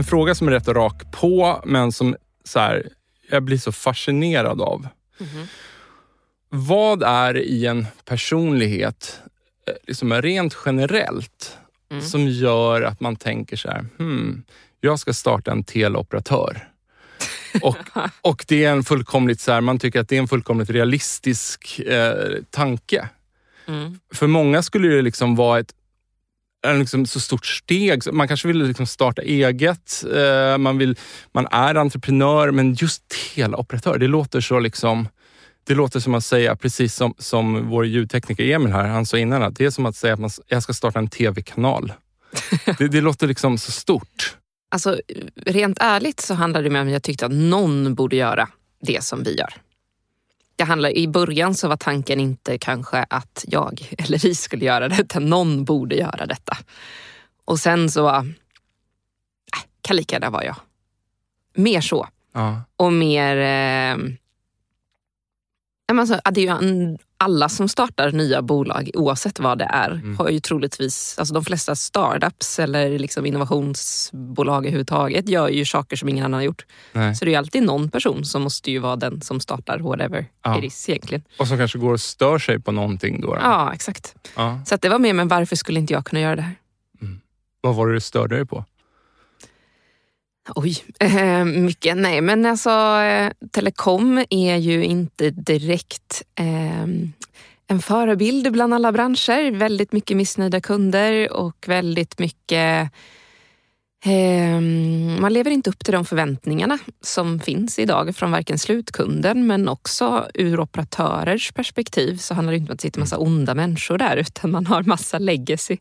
En fråga som är rätt rak på, men som så här, jag blir så fascinerad av. Vad är i en personlighet, eh, liksom rent generellt, som gör att man tänker så här, hmm, jag ska starta en teleoperatör. och, och det är en fullkomligt så här, man tycker att det är en fullkomligt realistisk eh, tanke. För många skulle det liksom vara ett liksom så stort steg. Man kanske vill liksom starta eget, eh, man, vill, man är entreprenör, men just teleoperatör, det låter så liksom det låter som att säga, precis som, som vår ljudtekniker Emil här, han sa innan, att det är som att säga att man, jag ska starta en tv-kanal. det, det låter liksom så stort. Alltså, rent ärligt så handlar det om att jag tyckte att någon borde göra det som vi gör. Det handlar, I början så var tanken inte kanske att jag eller vi skulle göra det, utan någon borde göra detta. Och sen så, äh, kan lika gärna vara jag. Mer så. Ja. Och mer... Eh, alltså, det är ju en, alla som startar nya bolag, oavsett vad det är, har ju troligtvis... Alltså de flesta startups eller liksom innovationsbolag överhuvudtaget gör ju saker som ingen annan har gjort. Nej. Så det är ju alltid någon person som måste ju vara den som startar whatever Ja. it is egentligen. Och som kanske går och stör sig på någonting. Då, då. Ja, exakt. Ja. Så det var mer, men varför skulle inte jag kunna göra det här? Vad var det du störde dig på? Oj, eh, mycket. Nej, men alltså eh, telekom är ju inte direkt eh, en förebild bland alla branscher. Väldigt mycket missnöjda kunder och väldigt mycket eh, man lever inte upp till de förväntningarna som finns idag från varken slutkunden men också ur operatörers perspektiv så handlar det inte om att det sitter massa onda människor där utan man har massa legacy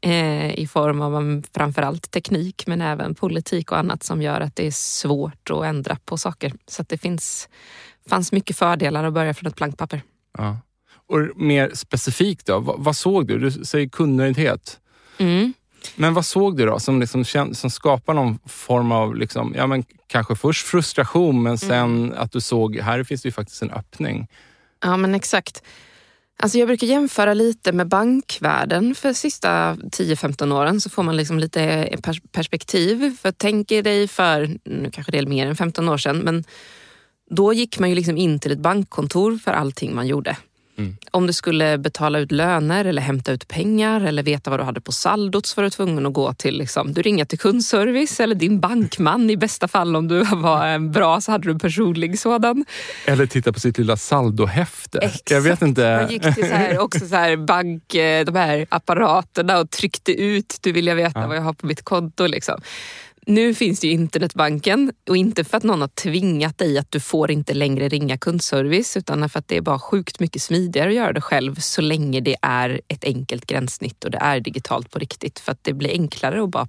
eh, i form av um, framförallt teknik men även politik och annat som gör att det är svårt att ändra på saker. Så att det finns, fanns mycket fördelar att börja från ett blankt papper. Ja. Och mer specifikt då, vad, vad såg du? Du säger kundnöjdhet. Mm. Men vad såg du då som, liksom, som skapar någon form av, liksom, ja, men kanske först frustration men sen att du såg, här finns det ju faktiskt en öppning. Ja men exakt. Alltså jag brukar jämföra lite med bankvärlden för sista 10-15 åren så får man liksom lite eh, perspektiv. För tänk dig för, nu kanske det är mer än 15 år sedan, men då gick man ju liksom in till ett bankkontor för allting man gjorde. Om du skulle betala ut löner eller hämta ut pengar eller veta vad du hade på saldot så var du tvungen att gå till, liksom, du ringer till kundservice eller din bankman i bästa fall om du var eh, bra så hade du en personlig sådan. Eller titta på sitt lilla saldohäfte. Exakt. Jag vet inte. Man gick till så här, också så här bank, eh, de här apparaterna och tryckte ut, du vill jag veta Ja. vad jag har på mitt konto. Liksom. Nu finns det ju internetbanken och inte för att någon har tvingat dig att du får inte längre ringa kundservice utan för att det är bara sjukt mycket smidigare att göra det själv så länge det är ett enkelt gränssnitt och det är digitalt på riktigt. För att det blir enklare att bara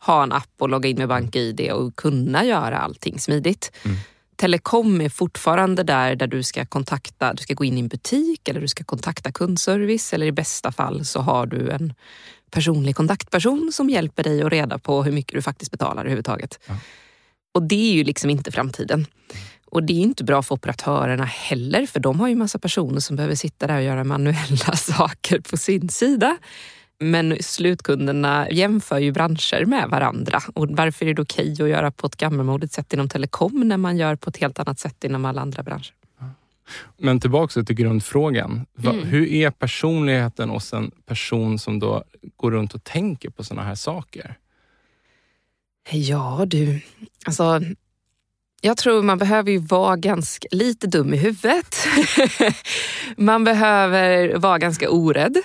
ha en app och logga in med BankID och kunna göra allting smidigt. Telekom är fortfarande där, där du ska kontakta, du ska gå in i en butik eller du ska kontakta kundservice eller i bästa fall så har du en personlig kontaktperson som hjälper dig att reda på hur mycket du faktiskt betalar överhuvudtaget. Och det är ju liksom inte framtiden. Och det är inte bra för operatörerna heller, för de har ju massa personer som behöver sitta där och göra manuella saker på sin sida. Men slutkunderna jämför ju branscher med varandra. Och varför är det okej att göra på ett gammalmodigt sätt inom telekom när man gör på ett helt annat sätt inom alla andra branscher? Men tillbaka till grundfrågan. Mm. Hur är personligheten hos en person som då går runt och tänker på sådana här saker? Ja du, alltså jag tror man behöver ju vara ganska, lite dum i huvudet. man behöver vara ganska orädd.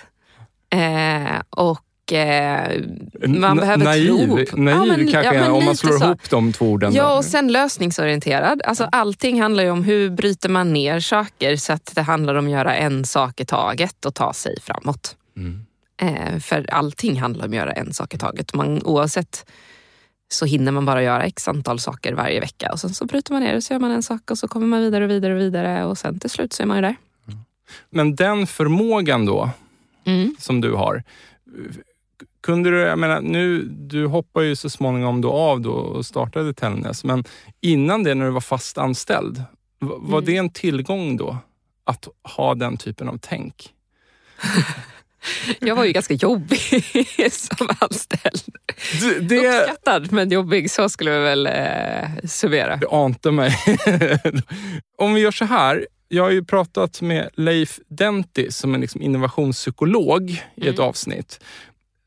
Eh, och eh, man N behöver naiv, tro. Naiv ja, men, kanske, ja, om man slår så. ihop de två orden. Ja, och sen lösningsorienterad. Alltså, allting handlar ju om hur bryter man ner saker så att det handlar om att göra en sak i taget och ta sig framåt. Mm. Eh, för allting handlar om att göra en sak i taget. Man, oavsett så hinner man bara göra x antal saker varje vecka och sen så bryter man ner och så gör man en sak och så kommer man vidare och vidare och vidare och sen till slut så är man ju där. Men den förmågan då, mm. som du har. Kunde du, jag menar, nu, du hoppar ju så småningom då av då och startade Tellnäs, men innan det när du var fast anställd, var mm. det en tillgång då? Att ha den typen av tänk? Jag var ju ganska jobbig som anställd. Det, det... Uppskattad men jobbig, så skulle vi väl eh, summera. Det ante mig. Om vi gör så här. Jag har ju pratat med Leif Denti som är liksom innovationspsykolog i ett mm. avsnitt.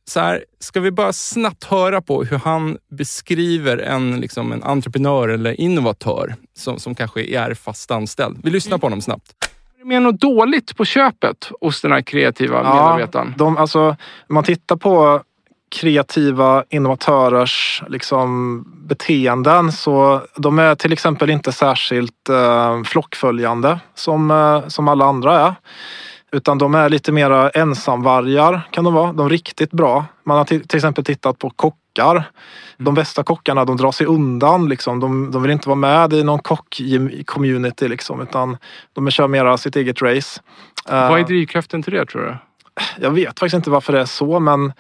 Så här, ska vi bara snabbt höra på hur han beskriver en, liksom en entreprenör eller innovatör som, som kanske är fast anställd. Vi lyssnar på honom snabbt med något dåligt på köpet hos den här kreativa ja, medarbetaren? De, alltså, om man tittar på kreativa innovatörers liksom, beteenden så de är till exempel inte särskilt eh, flockföljande som, eh, som alla andra är. Utan de är lite mera ensamvargar kan de vara. De är riktigt bra. Man har till, till exempel tittat på kockar de bästa kockarna de drar sig undan. Liksom. De, de vill inte vara med i någon kock-community liksom, utan de kör mera sitt eget race. Vad är eh, drivkraften till det tror du? Jag vet faktiskt inte varför det är så men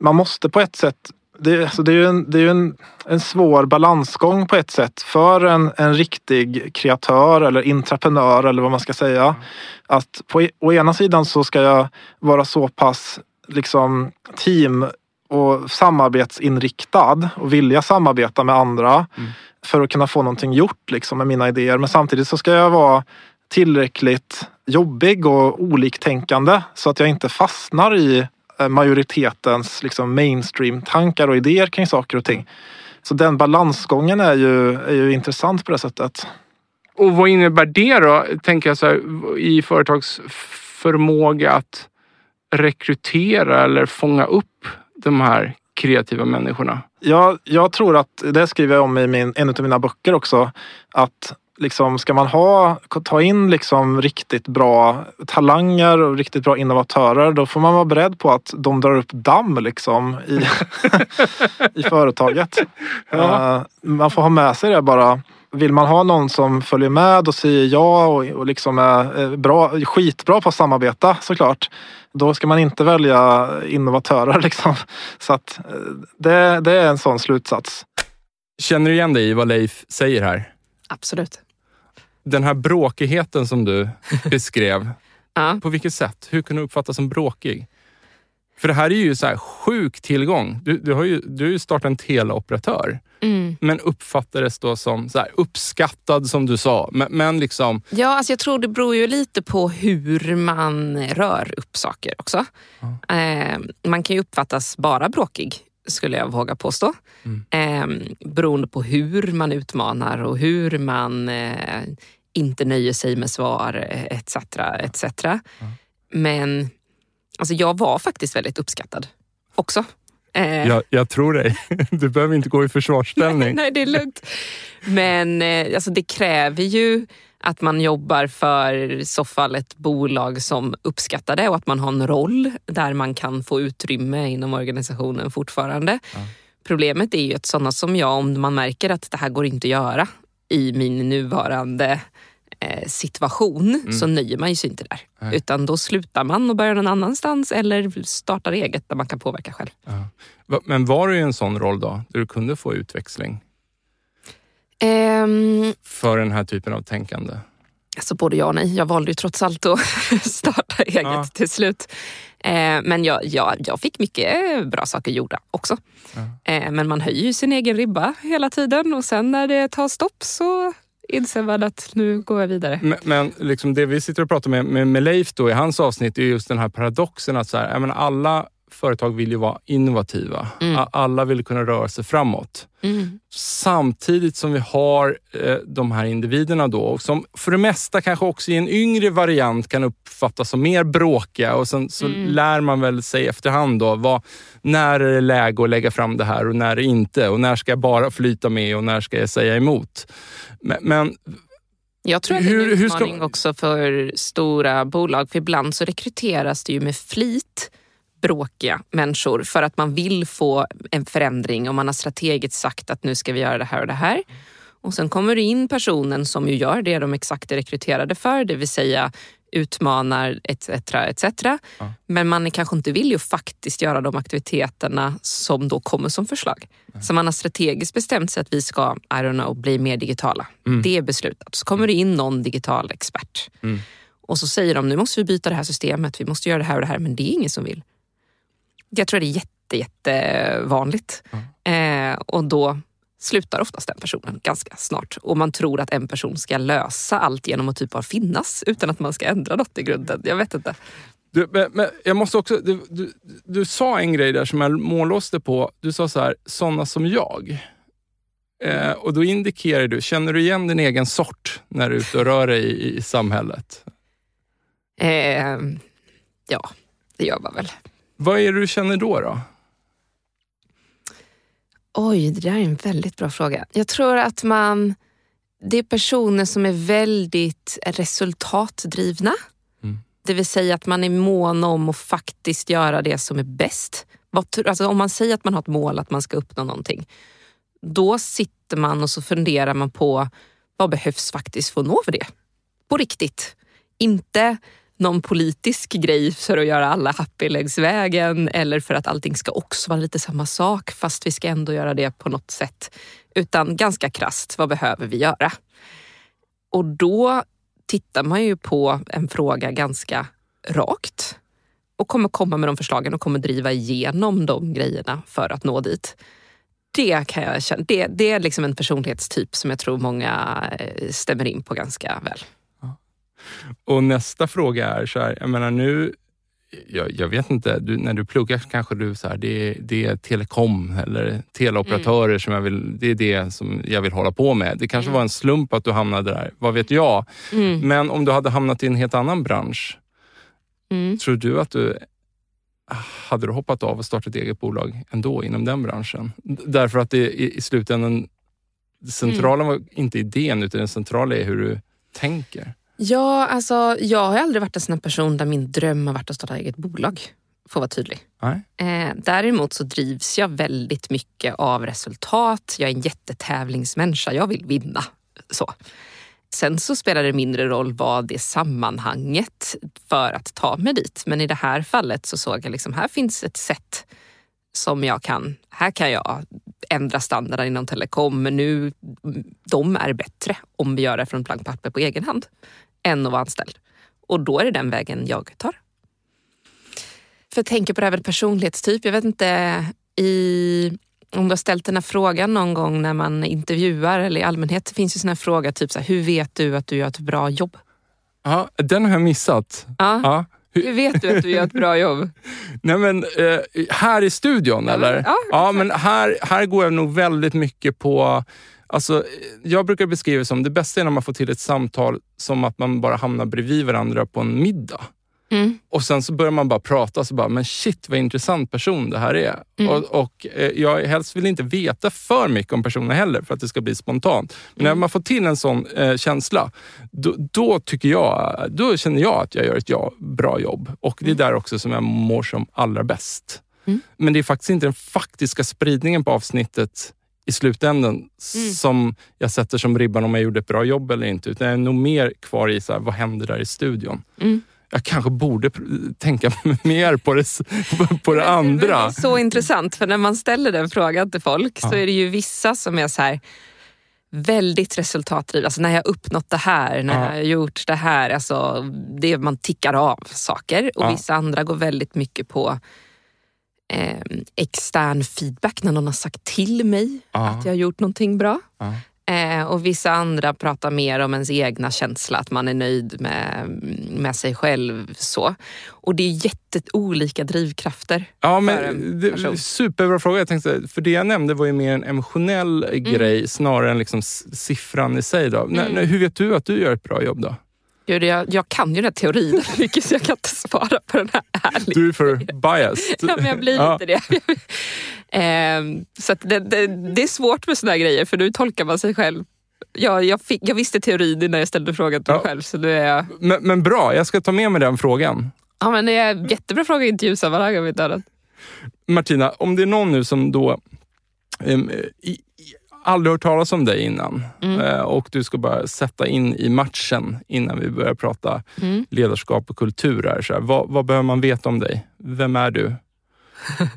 man måste på ett sätt det, alltså det är ju en, det är en, en svår balansgång på ett sätt för en, en riktig kreatör eller intraprenör eller vad man ska säga. Mm. Att på å ena sidan så ska jag vara så pass liksom team och samarbetsinriktad och vilja samarbeta med andra mm. för att kunna få någonting gjort liksom, med mina idéer. Men samtidigt så ska jag vara tillräckligt jobbig och oliktänkande så att jag inte fastnar i majoritetens liksom, mainstream-tankar och idéer kring saker och ting. Så den balansgången är ju, är ju intressant på det sättet. Och vad innebär det då, tänker jag så här, i företags förmåga att rekrytera eller fånga upp de här kreativa människorna? Ja, jag tror att, det skriver jag om i min, en av mina böcker också, att liksom, ska man ha, ta in liksom riktigt bra talanger och riktigt bra innovatörer då får man vara beredd på att de drar upp damm liksom i, i företaget. Ja. Uh, man får ha med sig det bara. Vill man ha någon som följer med och säger ja och, och liksom är bra, skitbra på att samarbeta såklart då ska man inte välja innovatörer. Liksom. Så att eh, det, det är en sån slutsats. Känner du igen dig i vad Leif säger här? Absolut. Den här bråkigheten som du beskrev, ja. på vilket sätt? Hur kan du uppfattas som bråkig? För det här är ju så här sjuk tillgång. Du, du har ju, du har ju startat en teleoperatör. Mm. Men uppfattades då som så här, uppskattad som du sa. Men, men liksom... Ja, alltså jag tror det beror ju lite på hur man rör upp saker också. Ja. Eh, man kan ju uppfattas bara bråkig skulle jag våga påstå. Mm. Eh, beroende på hur man utmanar och hur man eh, inte nöjer sig med svar etc. etc. Ja. Men Alltså jag var faktiskt väldigt uppskattad också. Eh. Jag, jag, tror dig. Du behöver inte gå i försvarsställning. nej, nej, det är lugnt. Men eh, alltså det kräver ju att man jobbar för i så fall ett bolag som uppskattar det och att man har en roll där man kan få utrymme inom organisationen fortfarande. Ja. Problemet är ju att sådana som jag, om man märker att det här går inte att göra i min nuvarande Eh, situation mm. så nöjer man sig inte där. Nej. Utan då slutar man och börjar någon annanstans eller startar eget där man kan påverka själv. Ja. Men var du i en sån roll då, där du kunde få utväxling? Ehm, för den här typen av tänkande? alltså både ja och nej. Jag valde ju trots allt att starta eget Ja. till slut. Eh, men jag, jag, jag fick mycket bra saker gjorda också. Eh, men man höjer ju sin egen ribba hela tiden och sen när det tar stopp så inser man att nu går jag vidare. Men, men liksom det vi sitter och pratar med, med, med Leif då, i hans avsnitt är just den här paradoxen att så här, alla företag vill ju vara innovativa. Mm. Alla vill kunna röra sig framåt. Mm. Samtidigt som vi har eh, de här individerna då, som för det mesta kanske också i en yngre variant kan uppfattas som mer bråkiga och sen så Mm. lär man väl sig efterhand då, vad, när är det läge att lägga fram det här och när är det inte? Och när ska jag bara flyta med och när ska jag säga emot? Men, men Jag tror att det är Hur- en hur ska- utmaning också för stora bolag. För ibland så rekryteras det ju med flit bråkiga människor för att man vill få en förändring och man har strategiskt sagt att nu ska vi göra det här och det här. Och sen kommer det in personen som ju gör det de exakt är rekryterade för, det vill säga utmanar etc. etc. Ja. Men man kanske inte villig att faktiskt göra de aktiviteterna som då kommer som förslag. Så man har strategiskt bestämt sig att vi ska, I don't know, bli mer digitala. Mm. Det är beslutat. Så kommer det in någon digital expert. Mm. Och så säger de, nu måste vi byta det här systemet, vi måste göra det här och det här, men det är ingen som vill. Jag tror det är jätte, jätte vanligt. Eh, och då slutar oftast den personen ganska snart. Och man tror att en person ska lösa allt genom att typ bara finnas utan att man ska ändra något i grunden. Jag vet inte. Du, men, men jag måste också, du, du, du sa en grej där som jag mållåste på. Du sa så här, såna som jag. Eh, och då indikerar du, känner du igen din egen sort när du är ute och rör dig i, i samhället? Eh, ja, det gör man väl. Vad är det du känner då? då? Oj, det där är en väldigt bra fråga. Jag tror att man... Det är personer som är väldigt resultatdrivna. Mm. Det vill säga att man är mån om att faktiskt göra det som är bäst. Alltså om man säger att man har ett mål att man ska uppnå någonting. Då sitter man och så funderar man på vad behövs faktiskt för att nå för det. På riktigt. Inte någon politisk grej för att göra alla happy längs vägen eller för att allting ska också vara lite samma sak fast vi ska ändå göra det på något sätt. Utan ganska krast, vad behöver vi göra? Och då tittar man ju på en fråga ganska rakt och kommer komma med de förslagen och kommer driva igenom de grejerna för att nå dit. Det, kan jag känna, det, det är liksom en personlighetstyp som jag tror många eh, stämmer in på ganska väl. Och nästa fråga är så här, jag menar nu, jag, jag vet inte, du, när du pluggar kanske du så här, det, det är telekom eller teleoperatörer som jag vill, det är det som jag vill hålla på med. Det kanske Mm. var en slump att du hamnade där, vad vet jag? Mm. Men om du hade hamnat i en helt annan bransch, Mm. tror du att du hade du hoppat av och startat eget bolag ändå inom den branschen? Därför att det i, i slutändan, det centrala var inte idén utan det centrala är hur du tänker. Ja, alltså jag har aldrig varit en sån person där min dröm har varit att starta eget bolag. Får vara tydlig. Eh, däremot så drivs jag väldigt mycket av resultat. Jag är en jättetävlingsmänniska. Jag vill vinna. Så. Sen så spelar det mindre roll vad det sammanhanget för att ta mig dit. Men i det här fallet så såg jag liksom, här finns ett sätt som jag kan, här kan jag ändra standarden inom telekom. Men nu, de är bättre om vi gör det från blankt papper på egen hand än att vara anställd. Och då är det den vägen jag tar. För jag tänker på det här med personlighetstyp. Jag vet inte i, om du har ställt den här frågan någon gång när man intervjuar eller i allmänhet. Det finns ju sån här fråga, typ så här, hur vet du att du gör ett bra jobb? Ja, den har jag missat. Ja. Ja. Hur, vet du att du gör ett bra jobb? nej men, eh, här i studion Ja, men- eller? ja, ja men här, här går jag nog väldigt mycket på Alltså, jag brukar beskriva det som det bästa är när man får till ett samtal som att man bara hamnar bredvid varandra på en middag. Mm. Och sen så börjar man bara prata, så bara, men shit vad intressant person det här är. Mm. Och, och eh, jag helst vill inte veta för mycket om personen heller för att det ska bli spontant. Men när Mm. man får till en sån eh, känsla, då, då tycker jag, då känner jag att jag gör ett ja, bra jobb. Och det är där också som jag mår som allra bäst. Mm. Men det är faktiskt inte den faktiska spridningen på avsnittet i slutändan Mm. som jag sätter som ribban om jag gjorde ett bra jobb eller inte. Utan jag är nog mer kvar i så här, vad händer där i studion. Mm. Jag kanske borde tänka mer på det, på, det Det andra. är så intressant, för när man ställer den frågan till folk så Ja. är det ju vissa som är så här, väldigt resultatdrivet. Alltså när jag uppnått det här, när Ja. jag har gjort det här. Alltså det man tickar av saker. Och Ja. vissa andra går väldigt mycket på eh, extern feedback när någon har sagt till mig Ja. att jag har gjort någonting bra. Ja. Eh, och vissa andra pratar mer om ens egna känsla, att man är nöjd med, med sig själv. så. Och det är jätteolika drivkrafter. Ja, men en det, superbra fråga. Jag tänkte, för det jag nämnde var ju mer en emotionell Mm. grej snarare än liksom siffran i sig. Då. Mm. n- hur vet du att du gör ett bra jobb då? Gud, jag, jag kan ju den här teorin mycket så jag kan inte svara på den här ärligt. Du är för biased. Ja, men jag blir Ja. inte det. Ehm, så det, det, det är svårt med såna här grejer för nu tolkar man sig själv. Jag, jag, fick, jag visste teorin innan jag ställde frågan till mig Ja. själv. Så nu är jag, Men, men bra, jag ska ta med mig den frågan. ja, men det är en jättebra fråga i intervjusammanhang om inte annat. Martina, om det är någon nu som då i, i, aldrig hört talas om dig innan Mm. eh, och du ska bara sätta in i matchen innan vi börjar prata Mm. ledarskap och kultur. Här, så här. Vad, vad behöver man veta om dig? Vem är du?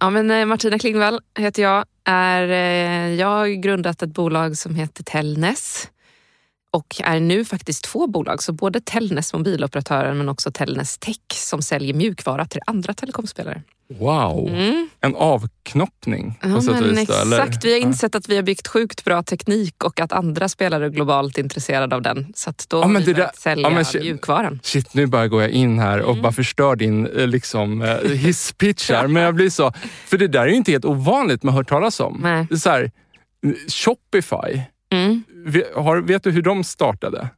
Ja, men eh, Martina Klingvall heter jag. Är, eh, jag har grundat ett bolag som heter Telnes och är nu faktiskt två bolag. Så både Telnes mobiloperatören men också Telnes Tech som säljer mjukvara till andra telekomspelare. Wow! Mm. En avknoppning på Ja, sätt och vis. då, exakt. Vi har insett att vi har byggt sjukt bra teknik och att andra spelare är globalt intresserade av den. Så att då Ja, har vi börjat där- sälja ja, men shit. mjukvaran. Shit, nu bara går jag in här Mm. och bara förstör din eh, liksom, eh, hisspitch här. Men jag blir så... För det där är ju inte helt ovanligt man hört talas om. Nej. Det är så här, Shopify, Mm. vet, har, vet du hur de startade?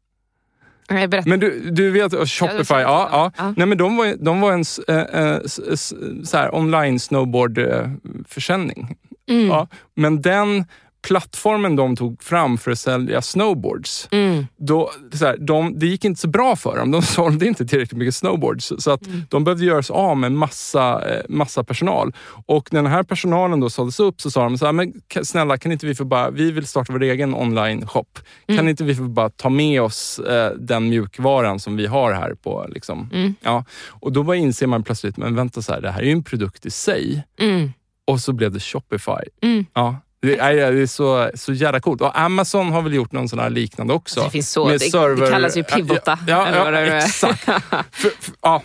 Jag berättar. Men du, du vet Shopify, ja. dem. ja. Ja. Nej, men de var, de var en eh, eh, online snowboardförsäljning. Mm. Ja. Men den plattformen de tog fram för att sälja snowboards, Mm. då, så här, de, det gick inte så bra för dem. De sålde inte tillräckligt mycket snowboards. Så att Mm. de behövde göra sig av med massa, eh, massa personal. Och när den här personalen då såldes upp så sa de så här, men snälla kan inte vi få bara, vi vill starta vår egen online-shop. Mm. Kan inte vi få bara ta med oss eh, den mjukvaran som vi har här på liksom. Mm. Ja. Och då bara inser man plötsligt, men vänta så här, det här är ju en produkt i sig. Mm. Och så blev det Shopify. Mm. Ja. Det är, det är så, så jävla coolt. Och Amazon har väl gjort någon sån här liknande också. Det finns så. Med Det, server- det kallas ju pivota. Ja, ja, ja exakt. För, för, ja.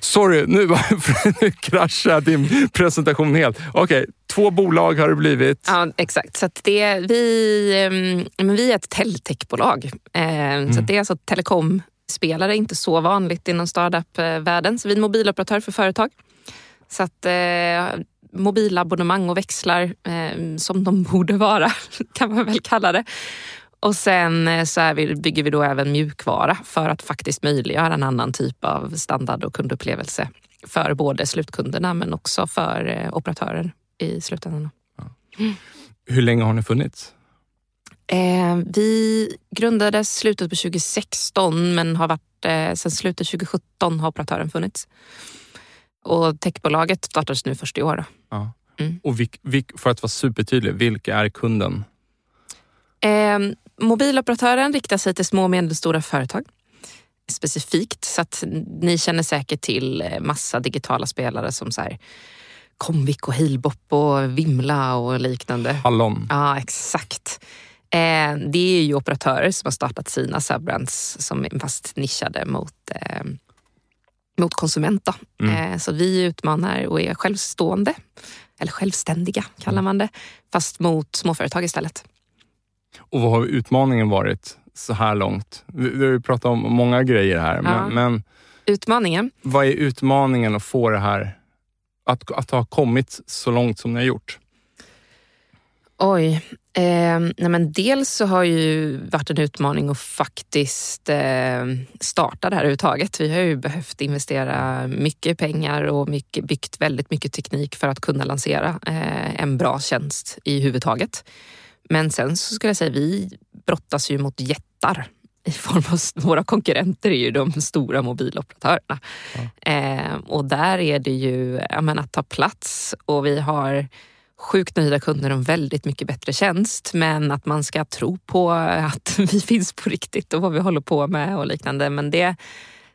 Sorry, nu, nu kraschade din presentation helt. Okej, två bolag har det blivit. Ja, exakt. Så det, vi, ehm, men vi är ett teltechbolag. Eh, Så att det är alltså telekomspelare, inte så vanligt inom startup-världen. Så vi är en mobiloperatör för företag. Så att eh, mobilabonnemang och växlar eh, som de borde vara, kan man väl kalla det. Och sen eh, så vi, bygger vi då även mjukvara för att faktiskt möjliggöra en annan typ av standard och kundupplevelse för både slutkunderna men också för eh, operatörer i slutändan. Hur länge har ni funnits? Eh, vi grundades slutet på 2016 men har varit, eh, sen slutet 2017 har operatören funnits. Och techbolaget startades nu först i år. Ja. Mm. Och vilk, vilk, för att vara supertydlig, vilka är kunden? Eh, mobiloperatören riktar sig till små och medelstora företag specifikt så att ni känner säkert till eh, massa digitala spelare som så här Comviq och Halebop och Vimla och liknande. Hallon. Ja, exakt. Eh, det är ju operatörer som har startat sina subbrands som är fast nischade mot, eh, mot konsument. Då. Mm. Eh, så vi utmanar och är självstående, eller självständiga kallar man det, fast mot småföretag istället. Och vad har utmaningen varit så här långt? Vi, vi har ju pratat om många grejer här, Ja. men, men Utmaningen? vad är utmaningen att få det här att, att ha kommit så långt som ni har gjort? Oj. Eh, nej men dels så har ju varit en utmaning att faktiskt eh, starta det här överhuvudtaget. Vi har ju behövt investera mycket pengar och mycket, byggt väldigt mycket teknik för att kunna lansera eh, en bra tjänst i huvudtaget. Men sen så skulle jag säga vi brottas ju mot jättar i form av våra konkurrenter är ju de stora mobiloperatörerna. Eh, och där är det ju menar, att ta plats och vi har sjukt nöjda kunder och en väldigt mycket bättre tjänst. Men att man ska tro på att vi finns på riktigt och vad vi håller på med och liknande. Men det,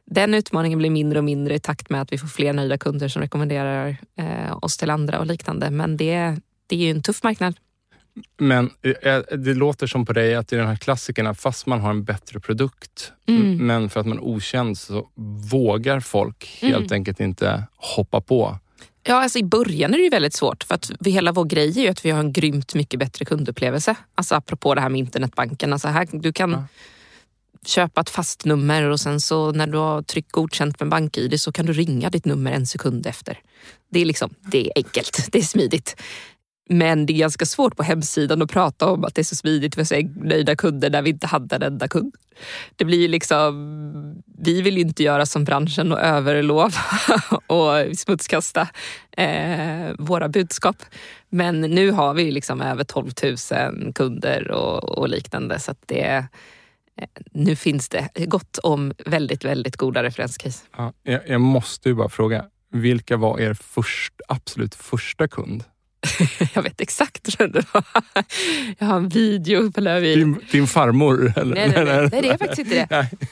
den utmaningen blir mindre och mindre i takt med att vi får fler nöjda kunder som rekommenderar eh, oss till andra och liknande. Men det, det är ju en tuff marknad. Men eh, det låter som på dig att i den här klassikerna, fast man har en bättre produkt, Mm. men för att man är okänd så vågar folk helt Mm. enkelt inte hoppa på. Ja, alltså I början är det ju väldigt svårt för att vi, hela vår grej är ju att vi har en grymt mycket bättre kundupplevelse. Alltså apropå det här med internetbanken. Alltså här, du kan Ja. köpa ett fast nummer och sen så när du har tryckt godkänt med BankID så kan du ringa ditt nummer en sekund efter. Det är, liksom, det är enkelt, det är smidigt. Men det är ganska svårt på hemsidan att prata om att det är så smidigt för sig nöjda kunder när vi inte hade en enda kund. Det blir ju liksom, vi vill ju inte göra som branschen och överlova och smutskasta eh, våra budskap. Men nu har vi liksom över 12 000 kunder och, och liknande så att det, eh, nu finns det gott om väldigt, väldigt goda referenscase. Ja, jag, jag måste ju bara fråga, vilka var er först, absolut första kund? Jag vet exakt vem det var. Jag har en video på Lövi. Din, din farmor? Eller? Nej, nej, nej, nej, det är faktiskt inte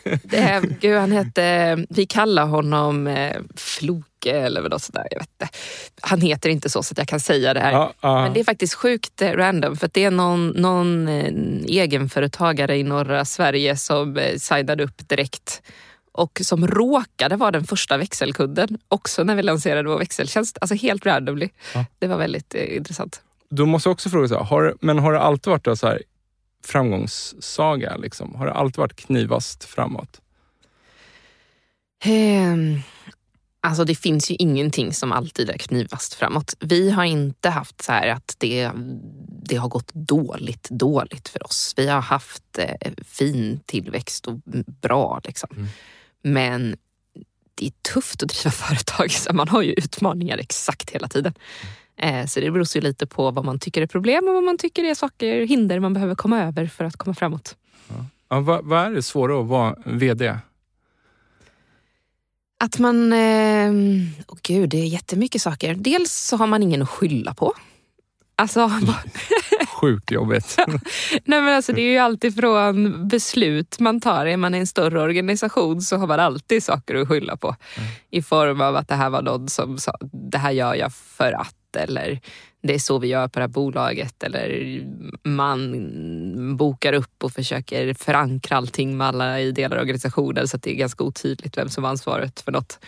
det. Det är, gud, han hette, vi kallar honom eh, Floke eller något sådär. Jag vet inte. Han heter inte så så att jag kan säga det här. Ja, ja. Men det är faktiskt sjukt eh, random för det är någon, någon eh, egenföretagare i norra Sverige som signade upp direkt och som råkade vara den första växelkunden också när vi lanserade vår växeltjänst. Alltså helt randomly. Ja. Det var väldigt eh, intressant. Då måste jag också fråga, så här, har, men har det alltid varit en så här framgångssaga? Liksom? Har det alltid varit knivast framåt? Ehm, Alltså det finns ju ingenting som alltid är knivast framåt. Vi har inte haft så här att det, det har gått dåligt, dåligt för oss. Vi har haft eh, fin tillväxt och bra liksom. Mm. Men det är tufft att driva företag, så man har ju utmaningar exakt hela tiden. Eh, så det beror ju lite på vad man tycker är problem och vad man tycker är saker, hinder man behöver komma över för att komma framåt. Ja, vad, vad är det svåra att vara VD? Att man... Eh, oh gud, det är jättemycket saker. Dels så har man ingen att skylla på. Alltså, Sjukt jobbigt. nej men alltså, det är ju alltid från beslut man tar. Är man i en större organisation så har man alltid saker att skylla på. I form av att det här var någon som sa det här gör jag för att eller det är så vi gör på det här bolaget. Eller man bokar upp och försöker förankra allting med alla i delar av organisationen så att det är ganska otydligt vem som har ansvaret för något.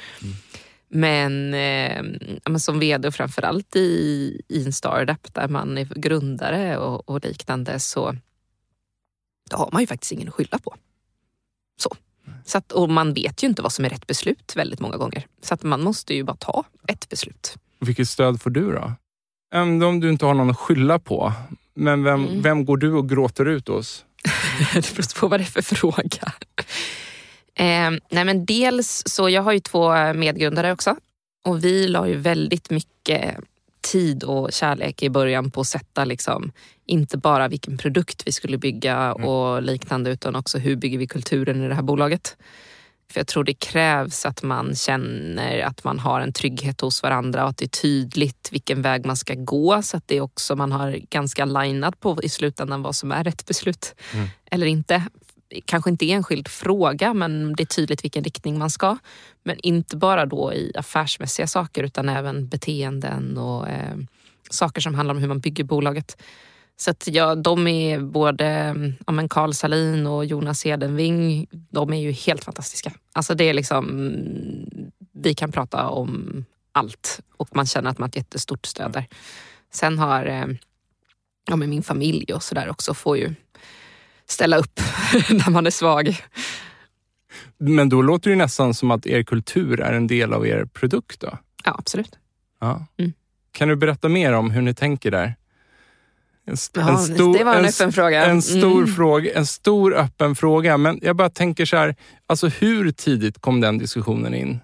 Men, eh, men som vd och framförallt i, i en startup där man är grundare och, och liknande så då har man ju faktiskt ingen att skylla på. Så. Så att, och man vet ju inte vad som är rätt beslut väldigt många gånger. Så att man måste ju bara ta ett beslut. Vilket stöd får du då? Även Om du inte har någon att skylla på, men vem, Mm. vem går du och gråter ut hos? det beror på vad det är för fråga. Eh, nej men dels så, jag har ju två medgrundare också. Och vi la ju väldigt mycket tid och kärlek i början på att sätta liksom, inte bara vilken produkt vi skulle bygga och liknande utan också hur bygger vi kulturen i det här bolaget. För jag tror det krävs att man känner att man har en trygghet hos varandra och att det är tydligt vilken väg man ska gå så att det också man har ganska linat på i slutändan vad som är rätt beslut Mm. eller inte. Kanske inte enskild fråga men det är tydligt vilken riktning man ska. Men inte bara då i affärsmässiga saker utan även beteenden och eh, saker som handlar om hur man bygger bolaget. Så att ja, de är både ja, men Carl Salin och Jonas Edenving, de är ju helt fantastiska. Alltså det är liksom, vi kan prata om allt och man känner att man har ett jättestort stöd där. Sen har eh, ja, men min familj och sådär också får ju ställa upp när man är svag. Men då låter det nästan som att er kultur är en del av er produkt. Då. Ja, absolut. Ja. Mm. Kan du berätta mer om hur ni tänker där? En, st- Ja, det var en öppen fråga. En stor, Mm. fråga, en stor öppen fråga. Men jag bara tänker så här, alltså hur tidigt kom den diskussionen in?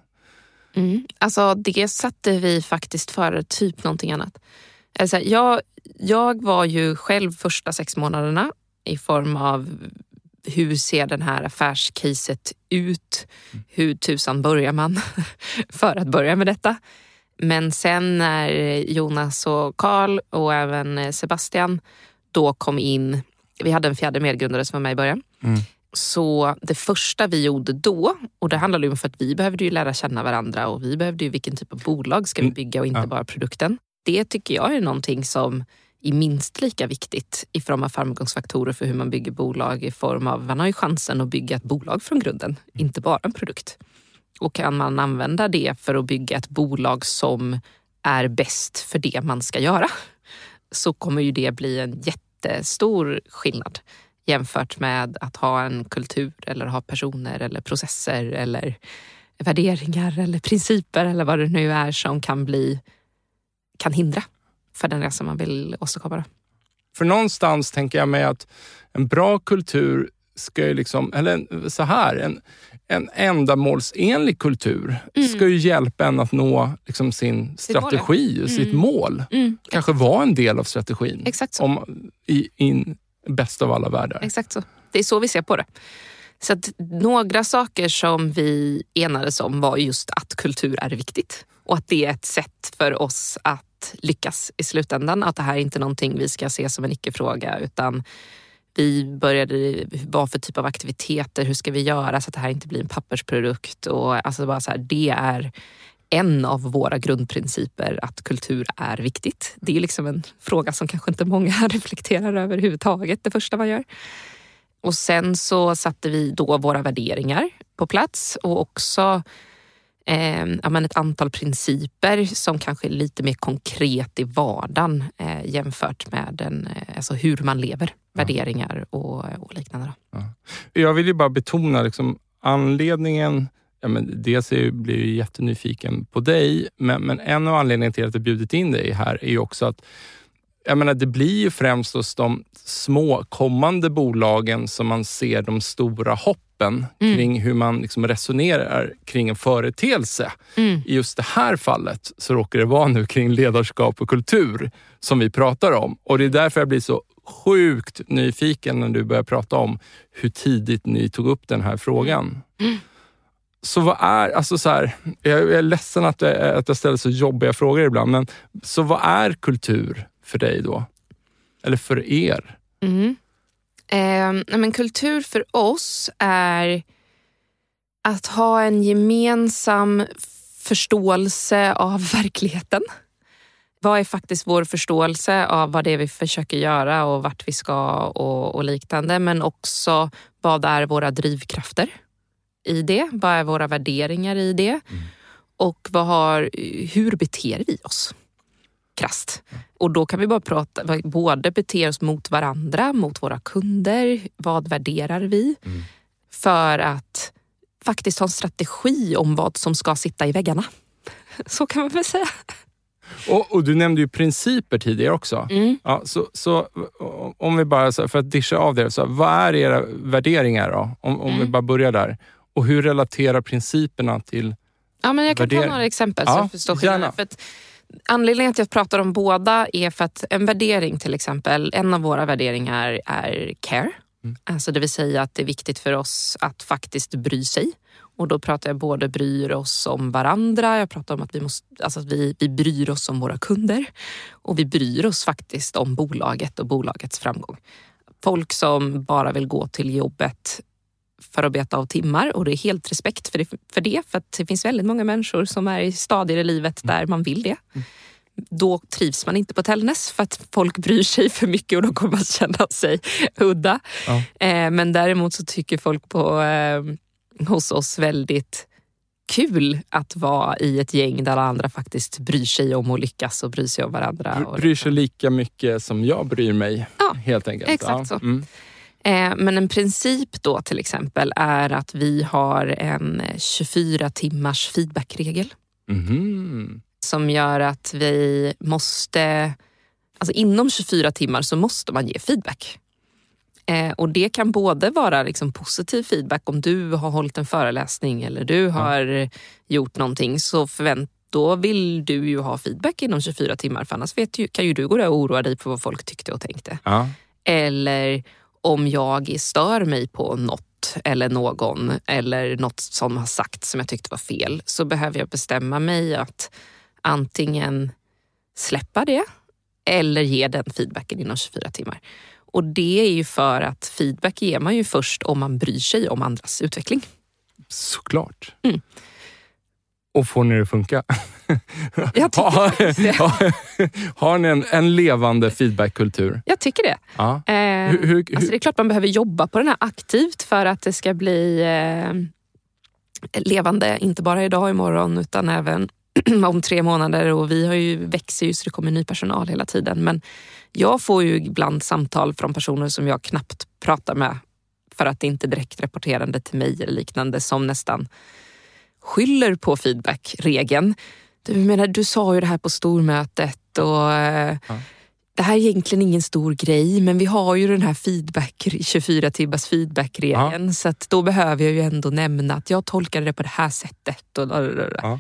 Mm. Alltså det satte vi faktiskt före typ någonting annat. Alltså, jag, jag var ju själv första sex månaderna i form av hur ser den här affärscaset ut? Hur tusan börjar man för att börja med detta? Men sen när Jonas och Karl och även Sebastian då kom in, vi hade en fjärde medgrundare som var med i början. Mm. Så det första vi gjorde då, och det handlade ju om för att vi behövde ju lära känna varandra och vi behövde ju vilken typ av bolag ska vi Mm. bygga och inte bara produkten. Det tycker jag är någonting som är minst lika viktigt i form av framgångsfaktorer för hur man bygger bolag i form av, man har ju chansen att bygga ett bolag från grunden, inte bara en produkt. Och kan man använda det för att bygga ett bolag som är bäst för det man ska göra så kommer ju det bli en jättestor skillnad jämfört med att ha en kultur eller ha personer eller processer eller värderingar eller principer eller vad det nu är som kan bli kan hindra för den resa man vill åstadkomma. För någonstans tänker jag mig att en bra kultur ska ju liksom, eller så här, en, en ändamålsenlig kultur mm. ska ju hjälpa en att nå liksom sin strategi mål. och sitt mm. mål. Mm. Kanske vara en del av strategin. Exakt så. Om, i, i bäst av alla världar. Exakt så. Det är så vi ser på det. Så att några saker som vi enades om var just att kultur är viktigt och att det är ett sätt för oss att lyckas i slutändan. Att det här är inte någonting vi ska se som en icke-fråga utan vi började, vad för typ av aktiviteter, hur ska vi göra så att det här inte blir en pappersprodukt? Och alltså bara så här, det är en av våra grundprinciper att kultur är viktigt. Det är liksom en fråga som kanske inte många reflekterar över överhuvudtaget det första man gör. Och sen så satte vi då våra värderingar på plats och också eh, ja, ett antal principer som kanske är lite mer konkret i vardagen eh, jämfört med den, eh, alltså hur man lever, ja. värderingar och, och liknande. Ja. Jag vill ju bara betona liksom, anledningen Ja, men dels är, blir jag jättenyfiken på dig, men, men en av anledningarna till att jag bjudit in dig här är ju också att jag menar, det blir ju främst hos de små kommande bolagen som man ser de stora hoppen mm. kring hur man liksom resonerar kring en företeelse. Mm. I just det här fallet så råkar det vara nu kring ledarskap och kultur som vi pratar om. Och Det är därför jag blir så sjukt nyfiken när du börjar prata om hur tidigt ni tog upp den här frågan. Mm. Så vad är, alltså så här, jag är ledsen att jag, att jag ställer så jobbiga frågor ibland, men så vad är kultur för dig då? Eller för er? Mm. Eh, men kultur för oss är att ha en gemensam förståelse av verkligheten. Vad är faktiskt vår förståelse av vad det är vi försöker göra och vart vi ska och, och liknande. Men också vad är våra drivkrafter i det? Vad är våra värderingar i det? Mm. Och vad har, hur beter vi oss? Krasst. Och då kan vi bara prata, både bete oss mot varandra, mot våra kunder. Vad värderar vi? Mm. För att faktiskt ha en strategi om vad som ska sitta i väggarna. Så kan man väl säga. Och, och, Du nämnde ju principer tidigare också. Mm. Ja, så, så, om vi bara, för att discha av det, så vad är era värderingar då? Om, om mm. vi bara börjar där. Och hur relaterar principerna till Ja, men Jag kan ta några exempel så ja, du förstår skillnaden. För att Anledningen till att jag pratar om båda är för att en värdering till exempel, en av våra värderingar är care. Mm. Alltså det vill säga att det är viktigt för oss att faktiskt bry sig. Och då pratar jag både bryr oss om varandra, jag pratar om att vi, måste, alltså att vi, vi bryr oss om våra kunder och vi bryr oss faktiskt om bolaget och bolagets framgång. Folk som bara vill gå till jobbet för att beta av timmar och det är helt respekt för det, för det. För att det finns väldigt många människor som är i stadier i livet där man vill det. Då trivs man inte på Tällnäs för att folk bryr sig för mycket och då kommer man känna sig udda. Ja. Eh, men däremot så tycker folk på, eh, hos oss väldigt kul att vara i ett gäng där alla andra faktiskt bryr sig om att lyckas och bryr sig om varandra. Bryr sig lika mycket som jag bryr mig. Ja, helt enkelt. Exakt ja. så. Mm. Eh, men en princip då till exempel är att vi har en 24 timmars feedbackregel. Mm. Som gör att vi måste, alltså inom 24 timmar så måste man ge feedback. Eh, och det kan både vara liksom positiv feedback om du har hållit en föreläsning eller du har ja. gjort någonting så förvänt då vill du ju ha feedback inom 24 timmar för annars vet ju, kan ju du gå där och oroa dig på vad folk tyckte och tänkte. Ja. Eller om jag stör mig på något eller någon eller något som har sagt som jag tyckte var fel så behöver jag bestämma mig att antingen släppa det eller ge den feedbacken inom 24 timmar. Och det är ju för att feedback ger man ju först om man bryr sig om andras utveckling. Såklart. Mm. Och får ni det att funka? Jag har, det. har, har ni en, en levande feedbackkultur? Jag tycker det. Ja. Eh, Hur- hur- alltså det är klart man behöver jobba på den här aktivt för att det ska bli eh, levande, inte bara idag och imorgon utan även om tre månader. Och Vi har ju, växer ju så det kommer ny personal hela tiden. Men jag får ju ibland samtal från personer som jag knappt pratar med för att det inte är direkt rapporterande till mig eller liknande som nästan skyller på feedback-regeln. Du, menar, du sa ju det här på stormötet och eh, Ja. det här är egentligen ingen stor grej men vi har ju den här feedback, 24 timmars feedback-regeln så att då behöver jag ju ändå nämna att jag tolkade det på det här sättet. Och, Ja.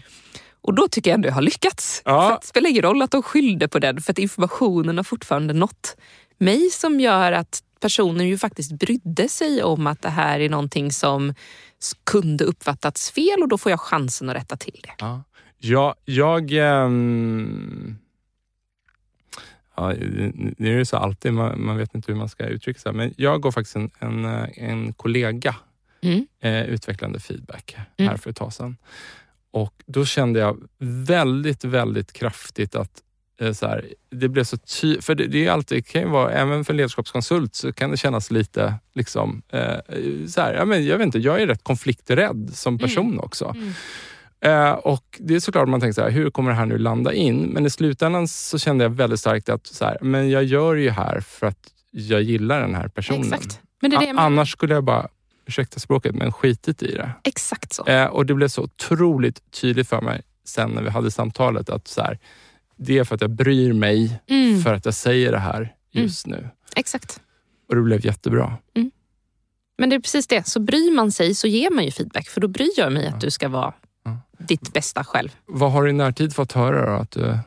och då tycker jag ändå jag har lyckats. Ja. Det spelar ingen roll att de skyllde på den för att informationen har fortfarande nått mig som gör att personen ju faktiskt brydde sig om att det här är någonting som kunde uppfattats fel och då får jag chansen att rätta till det. Ja. Ja, jag... ehm, ja, det är ju så alltid, man, man vet inte hur man ska uttrycka sig. Men jag går faktiskt en, en, en kollega Mm. eh, utvecklande feedback Mm. här för ett tag sedan. Och då kände jag väldigt, väldigt kraftigt att så här, det blev så tydligt. För det, det är alltid, det kan ju vara, även för en ledarskapskonsult så kan det kännas lite, liksom, eh, så här, ja, men jag vet inte, jag är rätt konflikträdd som person också. Mm. Eh, och Det är såklart man tänker så här, hur kommer det här nu landa in? Men i slutändan så kände jag väldigt starkt att så här, men jag gör ju här för att jag gillar den här personen. Det det. Annars skulle jag bara, ursäkta språket, men skitit i det. Exakt så. Eh, och Det blev så otroligt tydligt för mig sen när vi hade samtalet att så här, det är för att jag bryr mig Mm. för att jag säger det här just nu. Exakt. Och det blev jättebra. Men det är precis det. Så bryr man sig så ger man ju feedback för då bryr jag mig att du ska vara Ja. ditt bästa själv. Vad har du i närtid fått höra då? Att du...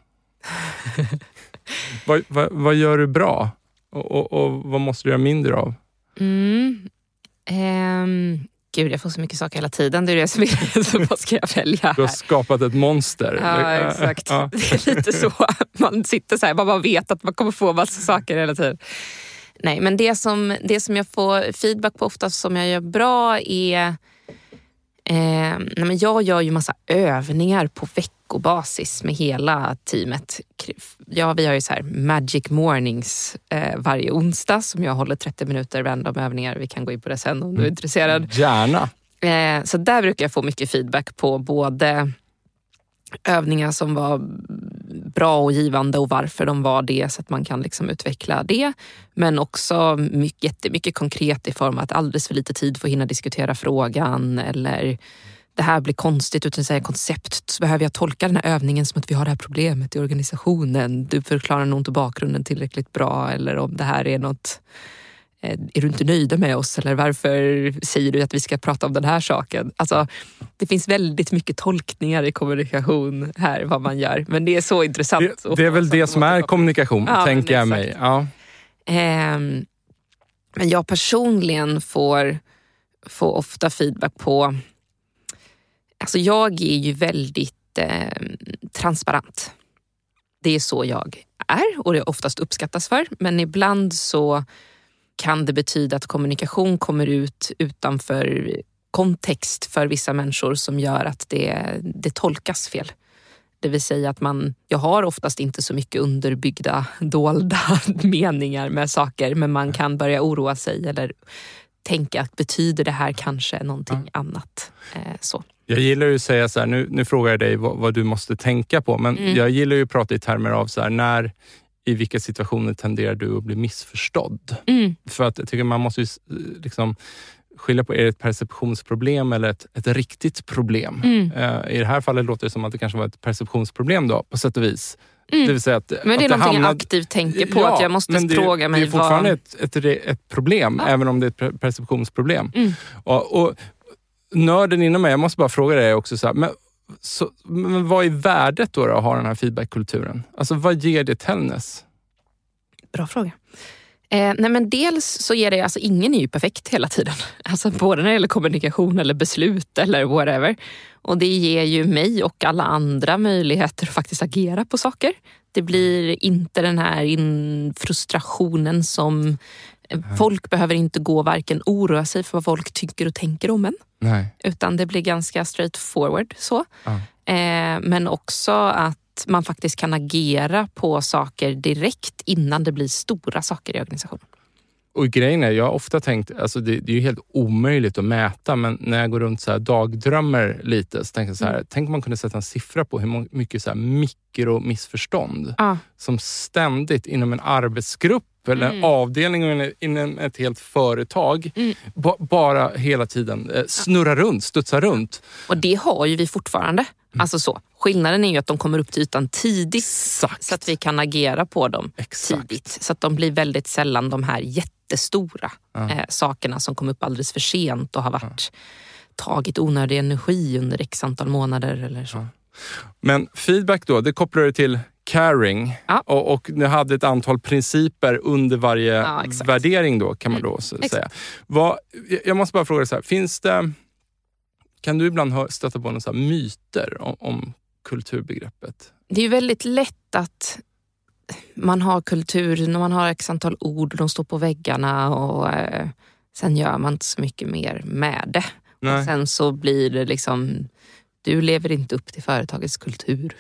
vad, vad, vad gör du bra? Och, och, och vad måste du göra mindre av? Mm. Gud, jag får så mycket saker hela tiden. Det är det som är så vad ska jag välja Du har här? skapat ett monster. Ja, exakt. Ja. Det är lite så. Man sitter så här, man bara vet att man kommer få massa saker hela tiden. Nej, men det som, det som jag får feedback på oftast som jag gör bra är... Eh, nej men jag gör ju massa övningar på veckobasis med hela teamet. Ja, vi har ju så här magic mornings eh, varje onsdag som jag håller 30 minuter random övningar. Vi kan gå in på det sen om du är intresserad. Gärna. Eh, så där brukar jag få mycket feedback på både övningar som var bra och givande och varför de var det så att man kan liksom utveckla det. Men också mycket, jättemycket konkret i form av att alldeles för lite tid för att hinna diskutera frågan eller det här blir konstigt utan säga koncept så behöver jag tolka den här övningen som att vi har det här problemet i organisationen. Du förklarar nog inte bakgrunden tillräckligt bra eller om det här är något eh, är du inte nöjda med oss eller varför säger du att vi ska prata om den här saken? Alltså, det finns väldigt mycket tolkningar i kommunikation här, vad man gör. Men det är så intressant. Det, det är väl det som är kommunikation, Ja, tänker jag mig. Ja. Ehm, men jag personligen får, får ofta feedback på... Alltså jag är ju väldigt eh, transparent. Det är så jag är och det oftast uppskattas för. Men ibland så kan det betyda att kommunikation kommer ut utanför kontext för vissa människor som gör att det, det tolkas fel. Det vill säga att man, jag har oftast inte så mycket underbyggda, dolda meningar med saker men man kan börja oroa sig eller tänka att betyder det här kanske någonting annat? Eh, så. Jag gillar ju att säga så här, nu, nu frågar jag dig vad, vad du måste tänka på, men Mm. jag gillar ju att prata i termer av så här, när, i vilka situationer tenderar du att bli missförstådd? Mm. För att jag tycker man måste ju, s- liksom, skilja på, är det ett perceptionsproblem eller ett, ett riktigt problem? Mm. Eh, I det här fallet låter det som att det kanske var ett perceptionsproblem då, på sätt och vis. Mm. Det vill säga att, Men det är att någonting hamnade- jag aktivt tänker på, Ja, att jag måste det, fråga mig Det är fortfarande vad... ett, ett, ett problem, Ja. även om det är ett per- perceptionsproblem. Mm. Och, och Nörden inom mig, jag måste bara fråga dig också, så här, men, så, men vad är värdet då, då att ha den här feedbackkulturen? Alltså vad ger det Tellness? Bra fråga. Eh, nej men dels så ger det, alltså ingen är ju perfekt hela tiden. Alltså både när det gäller kommunikation eller beslut eller whatever. Och det ger ju mig och alla andra möjligheter att faktiskt agera på saker. Det blir inte den här in frustrationen som Folk behöver inte gå varken oroa sig för vad folk tycker och tänker om en. Nej. Utan det blir ganska straight forward. Så. Ja. Eh, men också att man faktiskt kan agera på saker direkt innan det blir stora saker i organisationen. Och grejen är, jag har ofta tänkt, alltså det, det är ju helt omöjligt att mäta, men när jag går runt så här dagdrömmer lite så tänker jag så här, mm. tänk om man kunde sätta en siffra på hur mycket så här mikromissförstånd ah. som ständigt inom en arbetsgrupp eller mm. avdelning inom ett helt företag mm. bara hela tiden eh, snurrar runt, studsar runt. Och det har ju vi fortfarande. Mm. Alltså så. Skillnaden är ju att de kommer upp till ytan tidigt Exakt. så att vi kan agera på dem Exakt. tidigt. Så att de blir väldigt sällan de här jättestora ja. eh, sakerna som kom upp alldeles för sent och har varit, ja. tagit onödig energi under x antal månader eller så. Ja. Men feedback då, det kopplar du till caring ja. och, och ni hade ett antal principer under varje ja, värdering då kan man då mm. säga. Vad, jag måste bara fråga så här, finns det, kan du ibland stöta på några myter om, om kulturbegreppet? Det är väldigt lätt att man har kultur när man har x antal ord och de står på väggarna och eh, sen gör man inte så mycket mer med det. Nej. Och sen så blir det liksom, du lever inte upp till företagets kultur.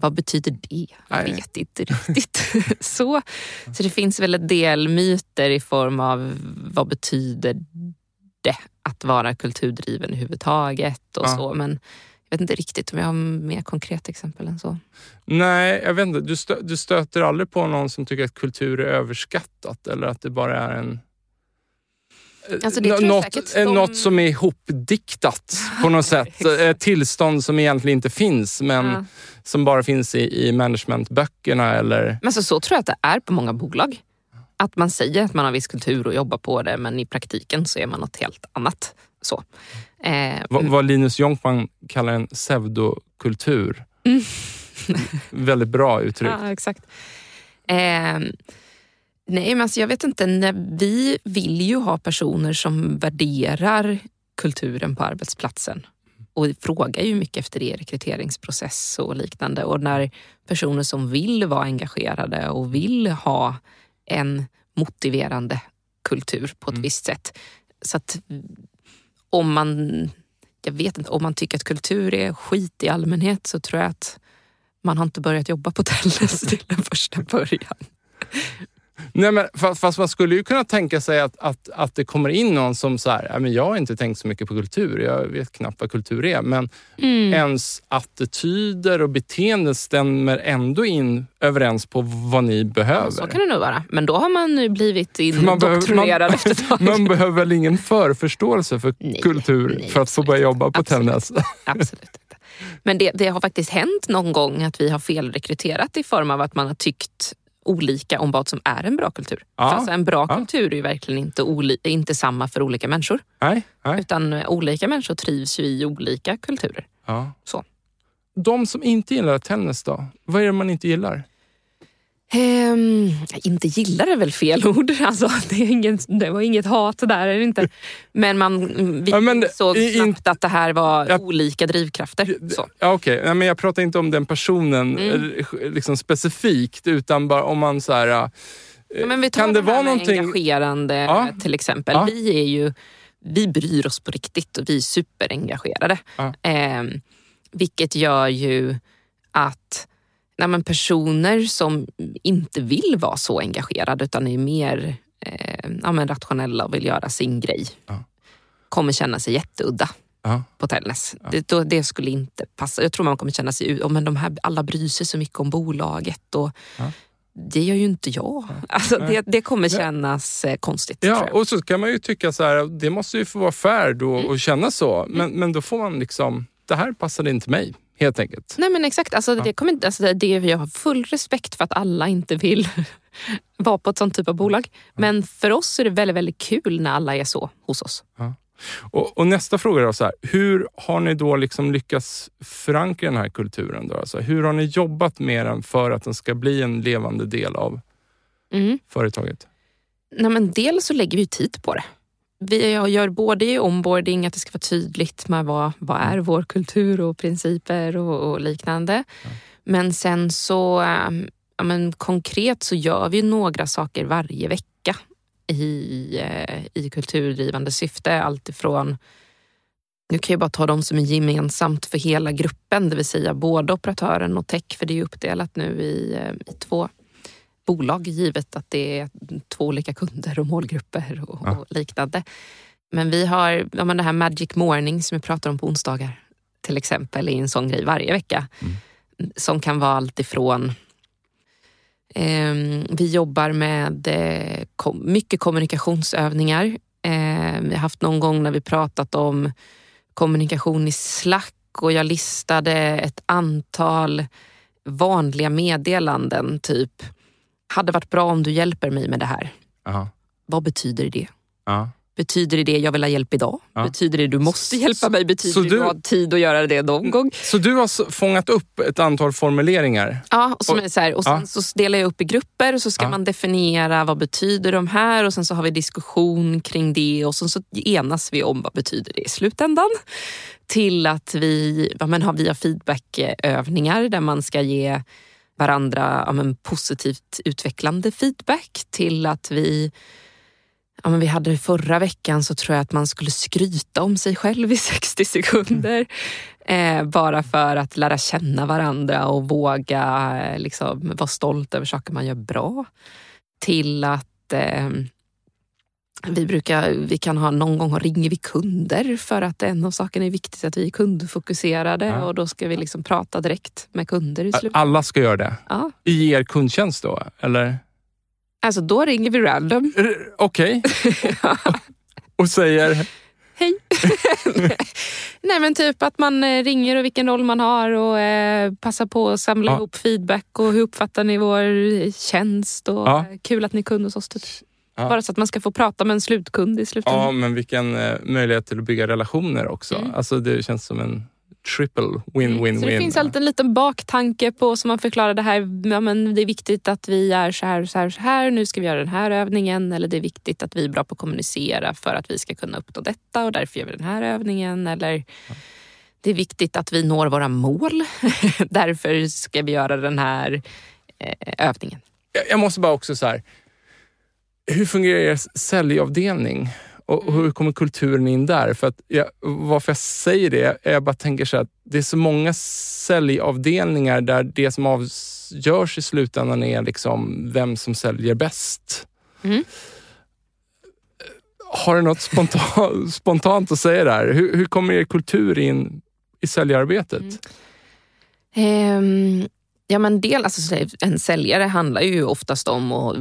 Vad betyder det? Jag vet inte riktigt. så, så det finns väl en del myter i form av vad betyder det att vara kulturdriven överhuvudtaget och ja. så. Men jag vet inte riktigt om jag har mer konkreta exempel än så. Nej, jag vet inte. Du, stö du stöter aldrig på någon som tycker att kultur är överskattat eller att det bara är en Alltså det något, de... något som är ihopdiktat på något sätt. Ett tillstånd som egentligen inte finns men ja. som bara finns i, i managementböckerna. Eller... Men så, så tror jag att det är på många bolag. Att man säger att man har viss kultur och jobbar på det men i praktiken så är man något helt annat. Så. Eh, vad, vad Linus Jonkman kallar en pseudokultur. Mm. Väldigt bra uttryck. Ja, exakt. Eh, Nej, men alltså jag vet inte. Vi vill ju ha personer som värderar kulturen på arbetsplatsen och frågar ju mycket efter det i rekryteringsprocess och liknande. Och när personer som vill vara engagerade och vill ha en motiverande kultur på ett mm. visst sätt. Så att om man, jag vet inte, om man tycker att kultur är skit i allmänhet så tror jag att man har inte börjat jobba på Tellus till den första början. Nej, men fast, fast, man skulle ju kunna tänka sig att, att, att det kommer in någon som så här, men jag har inte tänkt så mycket på kultur, jag vet knappt vad kultur är. Men mm. ens attityder och beteenden stämmer ändå in överens på vad ni behöver. Ja, så kan det nog vara. Men då har man nu blivit indoktrinerad efter ett tag. Man behöver väl ingen förförståelse för nej, kultur nej, för att få börja jobba på Tännäs? Absolut. Men det, det har faktiskt hänt någon gång att vi har felrekryterat i form av att man har tyckt olika om vad som är en bra kultur. Ja. För alltså en bra ja. kultur är ju verkligen inte, inte samma för olika människor. Nej, nej. Utan olika människor trivs ju i olika kulturer. Ja. Så. De som inte gillar tennis då? Vad är det man inte gillar? Um, inte gillar är väl fel ord. Alltså, det, är ingen, det var inget hat där. Är inte. Men man vi ja, men, såg i, snabbt att det här var ja, olika drivkrafter. Så. Ja, okay. ja, men jag pratar inte om den personen mm. Eh, liksom specifikt utan bara om man så här, ja, men vi tar kan det, det vara någonting... engagerande ja. till exempel. Ja. Vi är ju vi bryr oss på riktigt och vi är superengagerade. Eh, vilket gör ju att nej men personer som inte vill vara så engagerade utan är mer eh, ja men rationella och vill göra sin grej ja. kommer känna sig jätteudda ja. på Tällnäs. Ja. Det, det, skulle inte passa. Jag tror man kommer känna sig, oh, men de här, alla bryr sig så mycket om bolaget. Och, Det gör ju inte jag. Alltså, det, det kommer kännas eh, konstigt. Ja, och så kan man ju tycka så här, det måste ju få vara fair då mm. och känna så. Men, mm. men då får man liksom, det här passade inte mig helt enkelt. Nej men exakt, alltså, det kommer inte, alltså, det, jag har full respekt för att alla inte vill vara på ett sånt typ av bolag. Men för oss är det väldigt, väldigt kul när alla är så hos oss. Ja. Och, och, nästa fråga är så här, hur har ni då liksom lyckats förankra den här kulturen? Då? Alltså, hur har ni jobbat med den för att den ska bli en levande del av mm. företaget? Nej, men dels så lägger vi tid på det. Vi gör både i onboarding, att det ska vara tydligt med vad, vad är vår kultur och principer och, och liknande. Ja. Men sen så ehm, ja, men konkret så gör vi några saker varje vecka i, eh, i kulturdrivande syfte. Alltifrån Nu kan jag bara ta de som är gemensamt för hela gruppen, det vill säga både operatören och tech, för det är uppdelat nu i, eh, i två bolag givet att det är två olika kunder och målgrupper och, ja. och liknande. Men vi har ja, men det här Magic Morning som vi pratar om på onsdagar till exempel är en sån grej varje vecka. Mm. Som kan vara allt ifrån eh, vi jobbar med eh, kom, mycket kommunikationsövningar. Eh, vi har haft någon gång när vi pratat om kommunikation i Slack och jag listade ett antal vanliga meddelanden. Typ, hade varit bra om du hjälper mig med det här. Aha. Vad betyder det? Aha. Betyder det jag vill ha hjälp idag? Ja. Betyder det du måste hjälpa mig? Betyder så det du har tid att göra det någon gång? Så du har fångat upp ett antal formuleringar? Ja, och, som är så här, och sen ja. så delar jag upp i grupper och så ska ja. man definiera vad betyder de här och sen så har vi diskussion kring det och sen så enas vi om vad betyder det i slutändan. Till att vi, men har, vi har feedbackövningar där man ska ge varandra ja, men positivt utvecklande feedback till att vi ja, men vi hade det förra veckan så tror jag att man skulle skryta om sig själv i 60 sekunder. Eh, bara för att lära känna varandra och våga eh, liksom, vara stolt över saker man gör bra. Till att eh, vi, brukar, vi kan ha någon gång ringer vi kunder för att en av sakerna är viktigt att vi är kundfokuserade ja. och då ska vi liksom prata direkt med kunder i slutet. Alla ska göra det? Ja. I er kundtjänst då? Eller? Alltså då ringer vi random. Okej. Okay. och säger? Hej. Nej men typ att man eh, ringer och vilken roll man har och eh, passar på att samla ja. ihop feedback och hur uppfattar ni vår tjänst och ja. kul att ni är kund hos oss. Typ. Ja. Bara så att man ska få prata med en slutkund i slutändan. Ja, men vilken eh, möjlighet till att bygga relationer också. Mm. Alltså det känns som en triple win-win-win. Mm. Så det finns alltid en liten baktanke på som man förklarar det här. Ja, men det är viktigt att vi är så här, så här, så här. Nu ska vi göra den här övningen. Eller det är viktigt att vi är bra på att kommunicera för att vi ska kunna uppnå detta och därför gör vi den här övningen. Eller ja. det är viktigt att vi når våra mål. därför ska vi göra den här eh, övningen. Jag måste bara också så här. Hur fungerar er säljavdelning? Och hur kommer kulturen in där? För att jag, varför jag säger det är jag bara tänker så att det är så många säljavdelningar där det som avgörs i slutändan är liksom vem som säljer bäst. Mm. Har du något spontant, spontant att säga där? Hur, hur kommer er kultur in i säljarbetet? Mm. Um, ja, men del, alltså, en säljare handlar ju oftast om att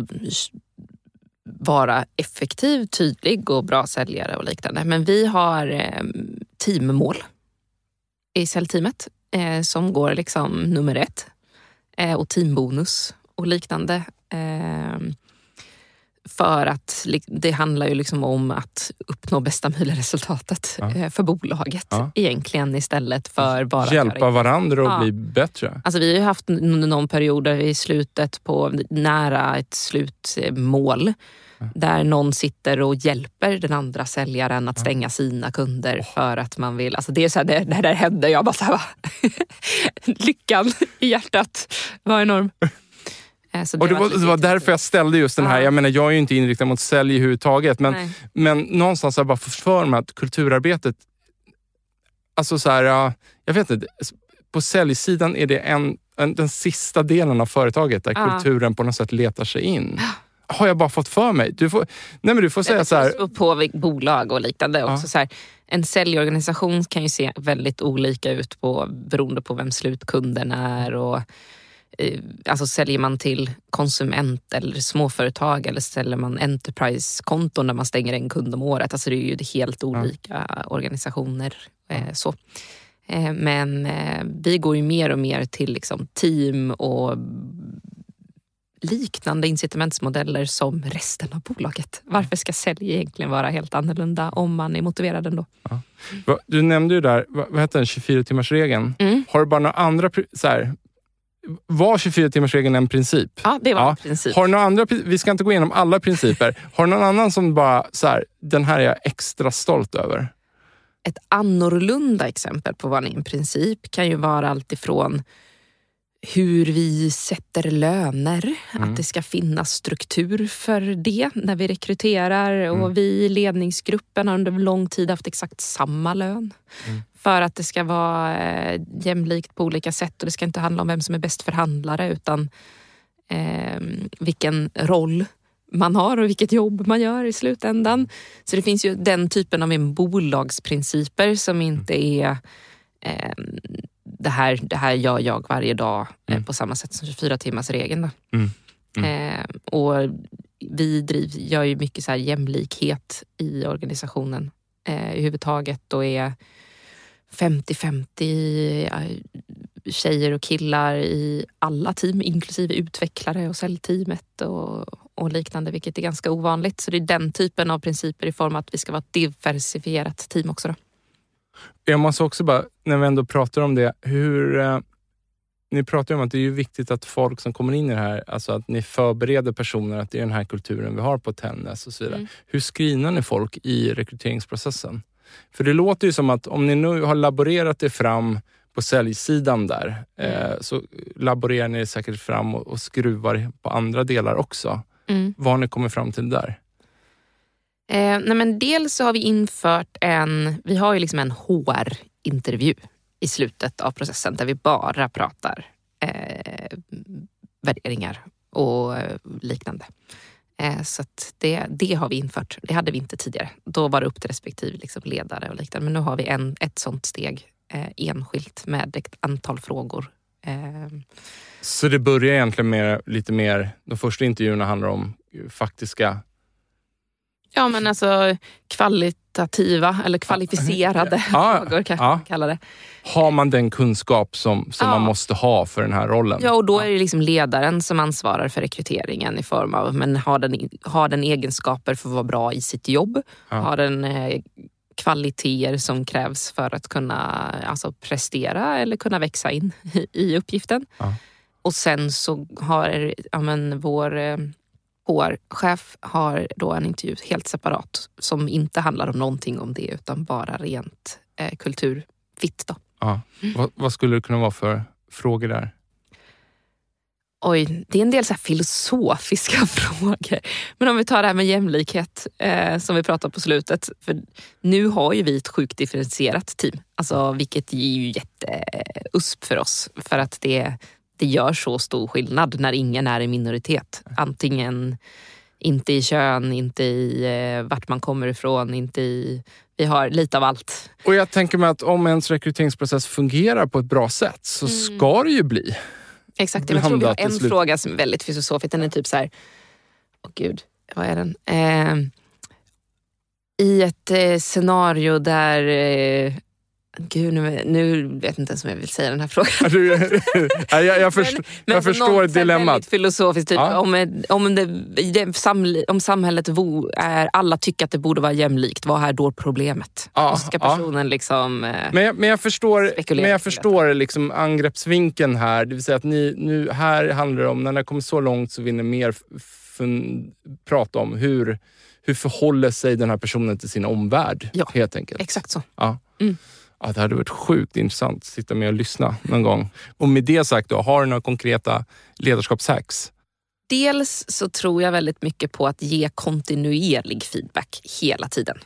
vara effektiv, tydlig och bra säljare och liknande. Men vi har ehm, teammål i säljteamet eh, som går liksom nummer ett. Eh, och teambonus och liknande. Eh, för att det handlar ju liksom om att uppnå bästa möjliga resultatet ja. Eh, för bolaget ja. egentligen istället för bara... Hjälpa varandra att ja. bli bättre. Alltså vi har haft någon period i slutet på nära ett slutmål där någon sitter och hjälper den andra säljaren att stänga sina kunder för att man vill... Alltså det är så här, det, det där hände, jag bara så här, Lyckan i hjärtat var enorm. Eh, det, och det, var, det var därför jag ställde just den här. Jag menar, jag är ju inte inriktad mot sälj överhuvudtaget, men, men någonstans har jag bara fått för mig att kulturarbetet... Alltså så här, jag vet inte. På säljsidan är det en, en, den sista delen av företaget där ja. kulturen på något sätt letar sig in har jag bara fått för mig. Du får, nej men du får säga så här. På bolag och liknande. Ja. Också så här, en säljorganisation kan ju se väldigt olika ut på, beroende på vem slutkunden är. Och, alltså säljer man till konsument eller småföretag eller säljer man enterprise-konton där man stänger en kund om året. Alltså det är ju helt olika ja. organisationer. Eh, så. Eh, men eh, vi går ju mer och mer till liksom team och liknande incitamentsmodeller som resten av bolaget. Varför ska sälj egentligen vara helt annorlunda om man är motiverad ändå? Ja. Du nämnde ju där, vad heter den, 24-timmarsregeln. Mm. Har du bara några andra... Så här, var 24-timmarsregeln en princip? Ja, det var ja. en princip. Har några andra, vi ska inte gå igenom alla principer. Har du någon annan som bara, så här, den här är jag extra stolt över? Ett annorlunda exempel på vad en princip kan ju vara allt ifrån hur vi sätter löner, Mm. att det ska finnas struktur för det när vi rekryterar. Mm. Och vi i ledningsgruppen har under lång tid haft exakt samma lön. Mm. För att det ska vara eh, jämlikt på olika sätt och det ska inte handla om vem som är bäst förhandlare utan eh, vilken roll man har och vilket jobb man gör i slutändan. Så det finns ju den typen av bolagsprinciper som inte är eh, det, här, det här gör jag varje dag eh, Mm. på samma sätt som 24 timmars regeln. Då. Mm. Eh, och vi driv, gör ju mycket så här jämlikhet i organisationen eh, överhuvudtaget och är 50-50 eh, tjejer och killar i alla team, inklusive utvecklare och säljteamet och, och liknande, vilket är ganska ovanligt. Så det är den typen av principer i form av att vi ska vara ett diversifierat team också. Då. Jag måste också bara, när vi ändå pratar om det, hur... Eh, ni pratar om att det är viktigt att folk som kommer in i det här, alltså att ni förbereder personer att det är den här kulturen vi har på Tännäs och så vidare. Mm. Hur screenar ni folk i rekryteringsprocessen? För det låter ju som att om ni nu har laborerat det fram på säljsidan där, eh, så laborerar ni det säkert fram och, och skruvar på andra delar också. Vad har ni kommit fram till där? Eh, nej men dels så har vi infört en, vi har ju liksom en HR-intervju i slutet av processen där vi bara pratar eh, värderingar och eh, liknande. Eh, så att det, det har vi infört. Det hade vi inte tidigare. Då var det upp till respektive liksom ledare och liknande. Men nu har vi en, ett sånt steg eh, enskilt med ett antal frågor. Eh, Så det börjar egentligen med lite mer, de första intervjuerna handlar om faktiska ja men alltså kvalitativa eller kvalificerade Ja, frågor kan ja. man kalla det. Har man den kunskap som, som Ja. man måste ha för den här rollen? Ja, och då är det liksom ledaren som ansvarar för rekryteringen i form av, men har den, har den egenskaper för att vara bra i sitt jobb? Har den eh, kvaliteter som krävs för att kunna alltså, prestera eller kunna växa in i, i uppgiften? Och sen så har ja, men, vår eh, HR-chef har då en intervju helt separat som inte handlar om någonting om det utan bara rent eh, kulturfitt. Då. Ja. Vad, vad skulle det kunna vara för frågor där? Oj, det är en del så filosofiska frågor. Men om vi tar det här med jämlikhet eh, som vi pratade på slutet. För nu har ju vi ett sjukt differentierat team. Alltså, vilket är ju jätteusp för oss. För att det, det gör så stor skillnad när ingen är i minoritet. Antingen inte i kön, inte i eh, vart man kommer ifrån, inte i... Vi har lite av allt. Och jag tänker mig att om ens rekryteringsprocess fungerar på ett bra sätt så Mm. ska det ju bli. Exakt, jag tror vi har en slut. fråga som är väldigt filosofisk. Den är typ så här... Åh gud, vad är den? Eh, I ett eh, scenario där... Gud, nu, nu vet jag inte ens om jag vill säga den här frågan. Nej, jag, jag, först, jag på förstår något sätt dilemmat. Filosofiskt. Typ, Ja. om, om, det, om samhället vo, är, alla tycker att det borde vara jämlikt, vad är då problemet? Ja, ska ja. personen liksom... Eh, Men jag, men jag förstår, men jag förstår liksom angreppsvinkeln här. Det vill säga att ni, nu, här handlar det om, när det kommer så långt så vill ni mer fun, prata om hur, hur förhåller sig den här personen till sin omvärld. Ja, helt enkelt. exakt så. Ja. Mm. Ja, det hade varit sjukt intressant att sitta med och lyssna någon gång. Och med det sagt, då, har du några konkreta ledarskapshacks? Dels så tror jag väldigt mycket på att ge kontinuerlig feedback hela tiden.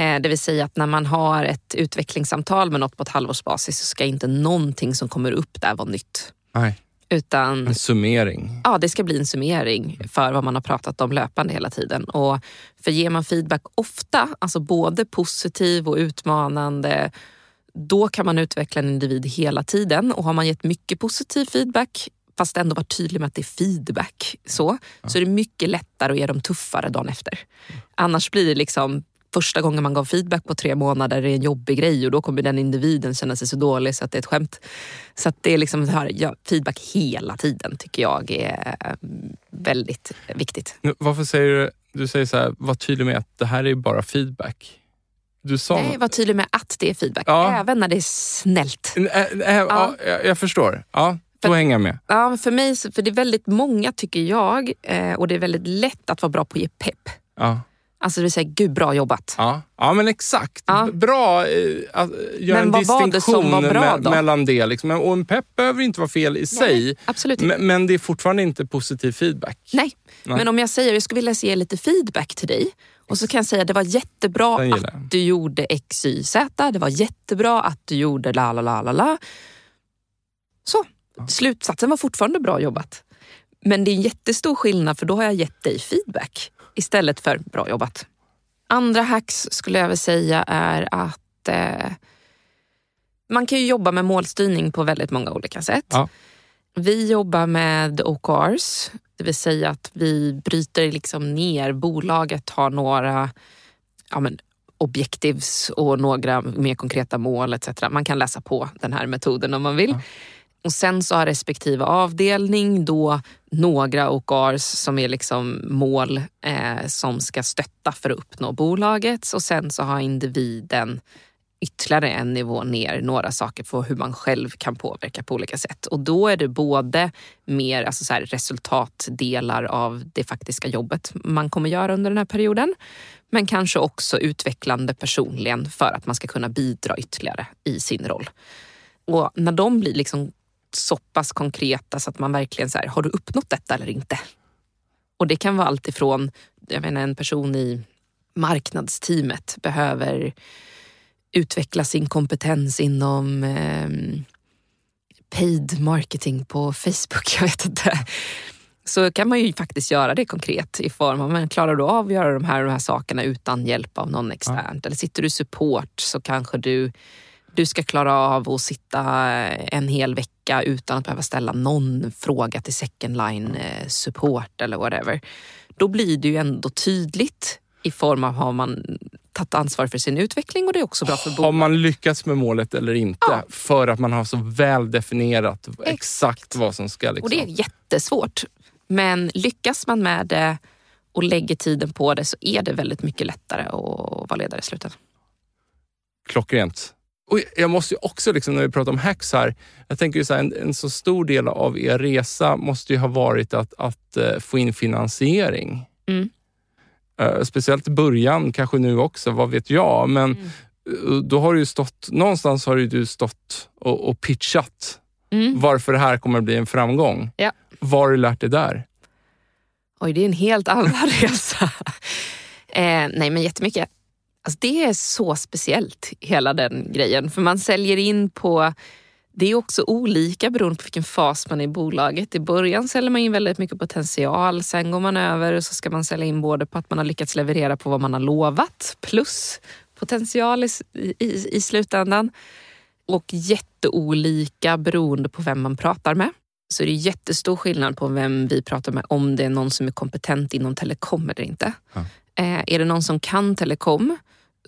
Eh, Det vill säga att när man har ett utvecklingssamtal med något på ett halvårsbasis så ska inte någonting som kommer upp där vara nytt. Nej, Utan en summering. ja, det ska bli en summering för vad man har pratat om löpande hela tiden. Och för ger man feedback ofta, alltså både positiv och utmanande, då kan man utveckla en individ hela tiden. Och har man gett mycket positiv feedback, fast ändå varit tydlig med att det är feedback, så, så är det mycket lättare att ge dem tuffare dagen efter. Annars blir det liksom första gången man gav feedback på tre månader är en jobbig grej och då kommer den individen känna sig så dålig så att det är ett skämt. Så att det är liksom här, ja, feedback hela tiden tycker jag är mm, väldigt viktigt. Varför säger du, du säger så här, var tydlig med att det här är bara feedback. Du sa... Nej, var tydlig med att det är feedback, Ja. även när det är snällt. Ä- ä- ja. jag, förstår. Ja, då För- hänger jag med. Ja, för mig, för det är väldigt många tycker jag, eh, och det är väldigt lätt att vara bra på att ge pepp. Ja. Alltså det vill säga, gud bra jobbat. Ja, ja men exakt. Ja. Bra eh, att göra Men en det distinktion var bra me- då? mellan det. Liksom. Och en pepp behöver inte vara fel i sig. Absolut inte. Men, men det är fortfarande inte positiv feedback. Nej. Nej. men om jag säger jag skulle vilja ge lite feedback till dig och så kan jag säga det var jättebra att du gjorde X, Y, Z. Det var jättebra att du gjorde la, la, la, la, la. Så, slutsatsen var fortfarande bra jobbat. Men det är en jättestor skillnad för då har jag gett dig feedback istället för bra jobbat. Andra hacks skulle jag väl säga är att eh, man kan ju jobba med målstyrning på väldigt många olika sätt. Ja. Vi jobbar med OKRs, det vill säga att vi bryter liksom ner. Bolaget har några ja, men, objectives och några mer konkreta mål etc. Man kan läsa på den här metoden om man vill. Och sen så har respektive avdelning då några OKRs som är liksom mål eh, som ska stötta för att uppnå bolagets och sen så har individen ytterligare en nivå ner några saker på hur man själv kan påverka på olika sätt. Och då är det både mer alltså så här, resultatdelar av det faktiska jobbet man kommer göra under den här perioden. Men kanske också utvecklande personligen för att man ska kunna bidra ytterligare i sin roll. Och när de blir liksom så pass konkreta så att man verkligen så här, har du uppnått detta eller inte? Och det kan vara allt ifrån, jag menar en person i marknadsteamet behöver utveckla sin kompetens inom eh, paid marketing på Facebook. Jag vet inte. Så kan man ju faktiskt göra det konkret i form av, men klarar du av att göra de här, de här sakerna utan hjälp av någon externt? Eller sitter du support så kanske du, du ska klara av att sitta en hel vecka utan att behöva ställa någon fråga till second line eh, support eller whatever. Då blir det ju ändå tydligt i form av har man tagit ansvar för sin utveckling och det är också bra för Har bolaget. man lyckats med målet eller inte? Ja. För att man har så väl definierat exakt, Exakt. vad som ska... Liksom. Och det är jättesvårt. Men lyckas man med det och lägger tiden på det så är det väldigt mycket lättare att vara ledare i slutändan. Klockrent. Och jag måste ju också, liksom, när vi pratar om hacks här, jag tänker ju så här, en, en så stor del av er resa måste ju ha varit att, att eh, få in finansiering. Mm. Eh, speciellt i början, kanske nu också, vad vet jag. Men Mm. eh, då har du stått, någonstans har du stått och, och pitchat Mm. varför det här kommer bli en framgång. Ja. Vad har du lärt dig där? Oj, det är en helt annan resa. Eh, nej, men jättemycket. Alltså, det är så speciellt, hela den grejen. För man säljer in på... Det är också olika beroende på vilken fas man är i bolaget. I början säljer man in väldigt mycket potential. Sen går man över och så ska man sälja in både på att man har lyckats leverera på vad man har lovat plus potential i, i, i slutändan. Och jätteolika beroende på vem man pratar med. Så det är jättestor skillnad på vem vi pratar med, om det är någon som är kompetent inom telekom eller inte. Ja. Eh, är det någon som kan telekom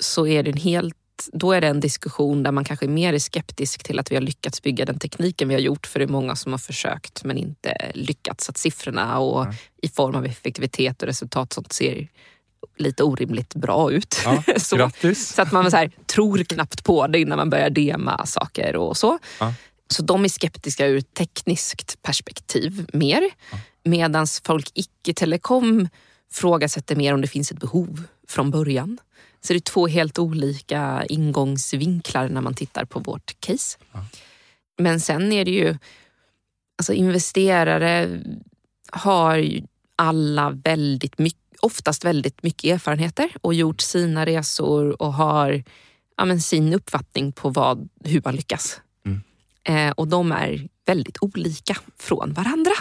så är det en helt då är det en diskussion där man kanske mer är skeptisk till att vi har lyckats bygga den tekniken vi har gjort. För det är många som har försökt men inte lyckats. Att siffrorna och i form av effektivitet och resultat sånt ser lite orimligt bra ut. Ja, så, så att man så här, tror knappt på det innan man börjar dema saker och så. Ja. Så de är skeptiska ur tekniskt perspektiv mer. Medan folk icke-telekom frågasätter mer om det finns ett behov från början. Så det är två helt olika ingångsvinklar när man tittar på vårt case. Men sen är det ju, alltså investerare har ju alla väldigt mycket, oftast väldigt mycket erfarenheter och gjort sina resor och har ja, men sin uppfattning på vad, hur man lyckas. Eh, och de är väldigt olika från varandra.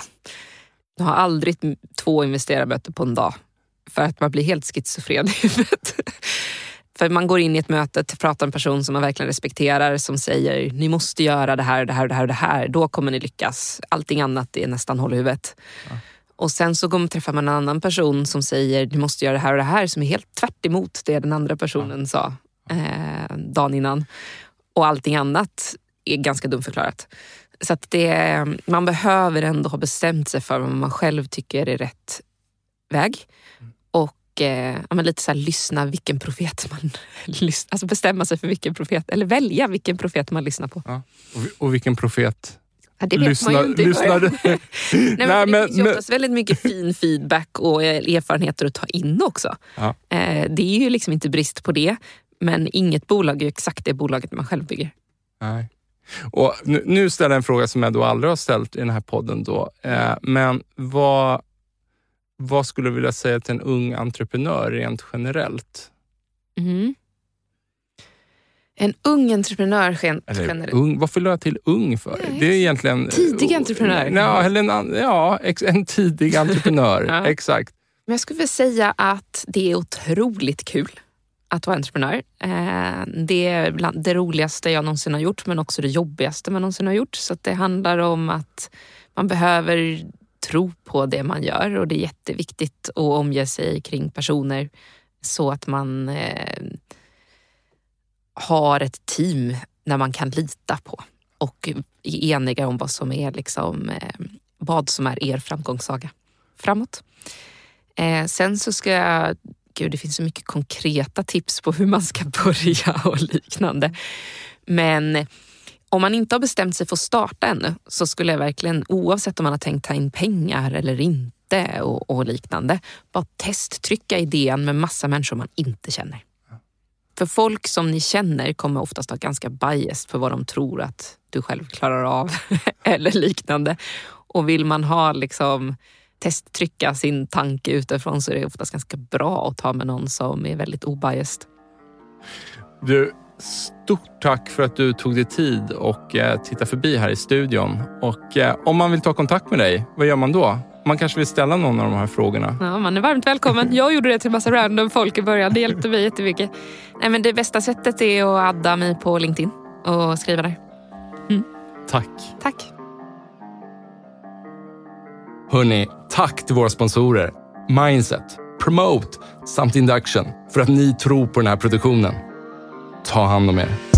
Jag har aldrig två investerarmöten på en dag för att man blir helt schizofren i huvudet. För man går in i ett möte, pratar med en person som man verkligen respekterar som säger ni måste göra det här, det här, det här, det här. Då kommer ni lyckas. Allting annat är nästan håll i huvudet. Och sen så går man träffar man en annan person som säger ni måste göra det här och det här som är helt tvärt emot det den andra personen sa eh, dagen innan. Och allting annat är ganska dumförklarat. Så att det, man behöver ändå ha bestämt sig för vad man själv tycker är rätt väg. Och eh, ja, men lite så här, lyssna vilken profet man... lys- Alltså bestämma sig för vilken profet, eller välja vilken profet man lyssnar på. Ja. Och, och vilken profet Ja, det vet lyssnar, man ju inte lyssnar, början. Nej, men, Nej, för det men- finns ju men- oftast väldigt mycket fin feedback och eh, erfarenheter att ta in också. Ja. Eh, Det är ju liksom inte brist på det. Men inget bolag är exakt det bolaget man själv bygger. Nej. Och nu, nu ställer jag en fråga som jag då aldrig har ställt i den här podden. Då. Eh, men vad, vad skulle du vilja säga till en ung entreprenör rent generellt? Mm. En ung entreprenör generellt. ung, varför la jag till ung för? Nej, det är egentligen... tidig entreprenör. Ja, eller en, ja en tidig entreprenör. Ja. Exakt. Men jag skulle vilja säga att det är otroligt kul att vara entreprenör. Eh, Det är bland det roligaste jag någonsin har gjort men också det jobbigaste man någonsin har gjort. Så det handlar om att man behöver tro på det man gör och det är jätteviktigt att omge sig kring personer så att man eh, har ett team när man kan lita på och är eniga om vad som är liksom, eh, vad som är er framgångssaga framåt. Eh, sen så ska jag, gud det finns så mycket konkreta tips på hur man ska börja och liknande. Men om man inte har bestämt sig för att starta ännu så skulle jag verkligen, oavsett om man har tänkt ta in pengar eller inte och, och liknande, bara testtrycka idén med massa människor man inte känner. För folk som ni känner kommer oftast ha ganska biased för vad de tror att du själv klarar av eller liknande. Och vill man ha liksom testtrycka sin tanke utifrån så är det oftast ganska bra att ta med någon som är väldigt obiased. Du, stort tack för att du tog dig tid och eh, tittade förbi här i studion. Och eh, om man vill ta kontakt med dig, vad gör man då? Man kanske vill ställa någon av de här frågorna. Ja, man är varmt välkommen. Jag gjorde det till massa random folk i början. Det hjälpte mig jättemycket. Nej, men det bästa sättet är att adda mig på LinkedIn och skriva där. Tack. Tack. Hörni, tack till våra sponsorer Mindset, Promote samt Induction för att ni tror på den här produktionen. Ta hand om er.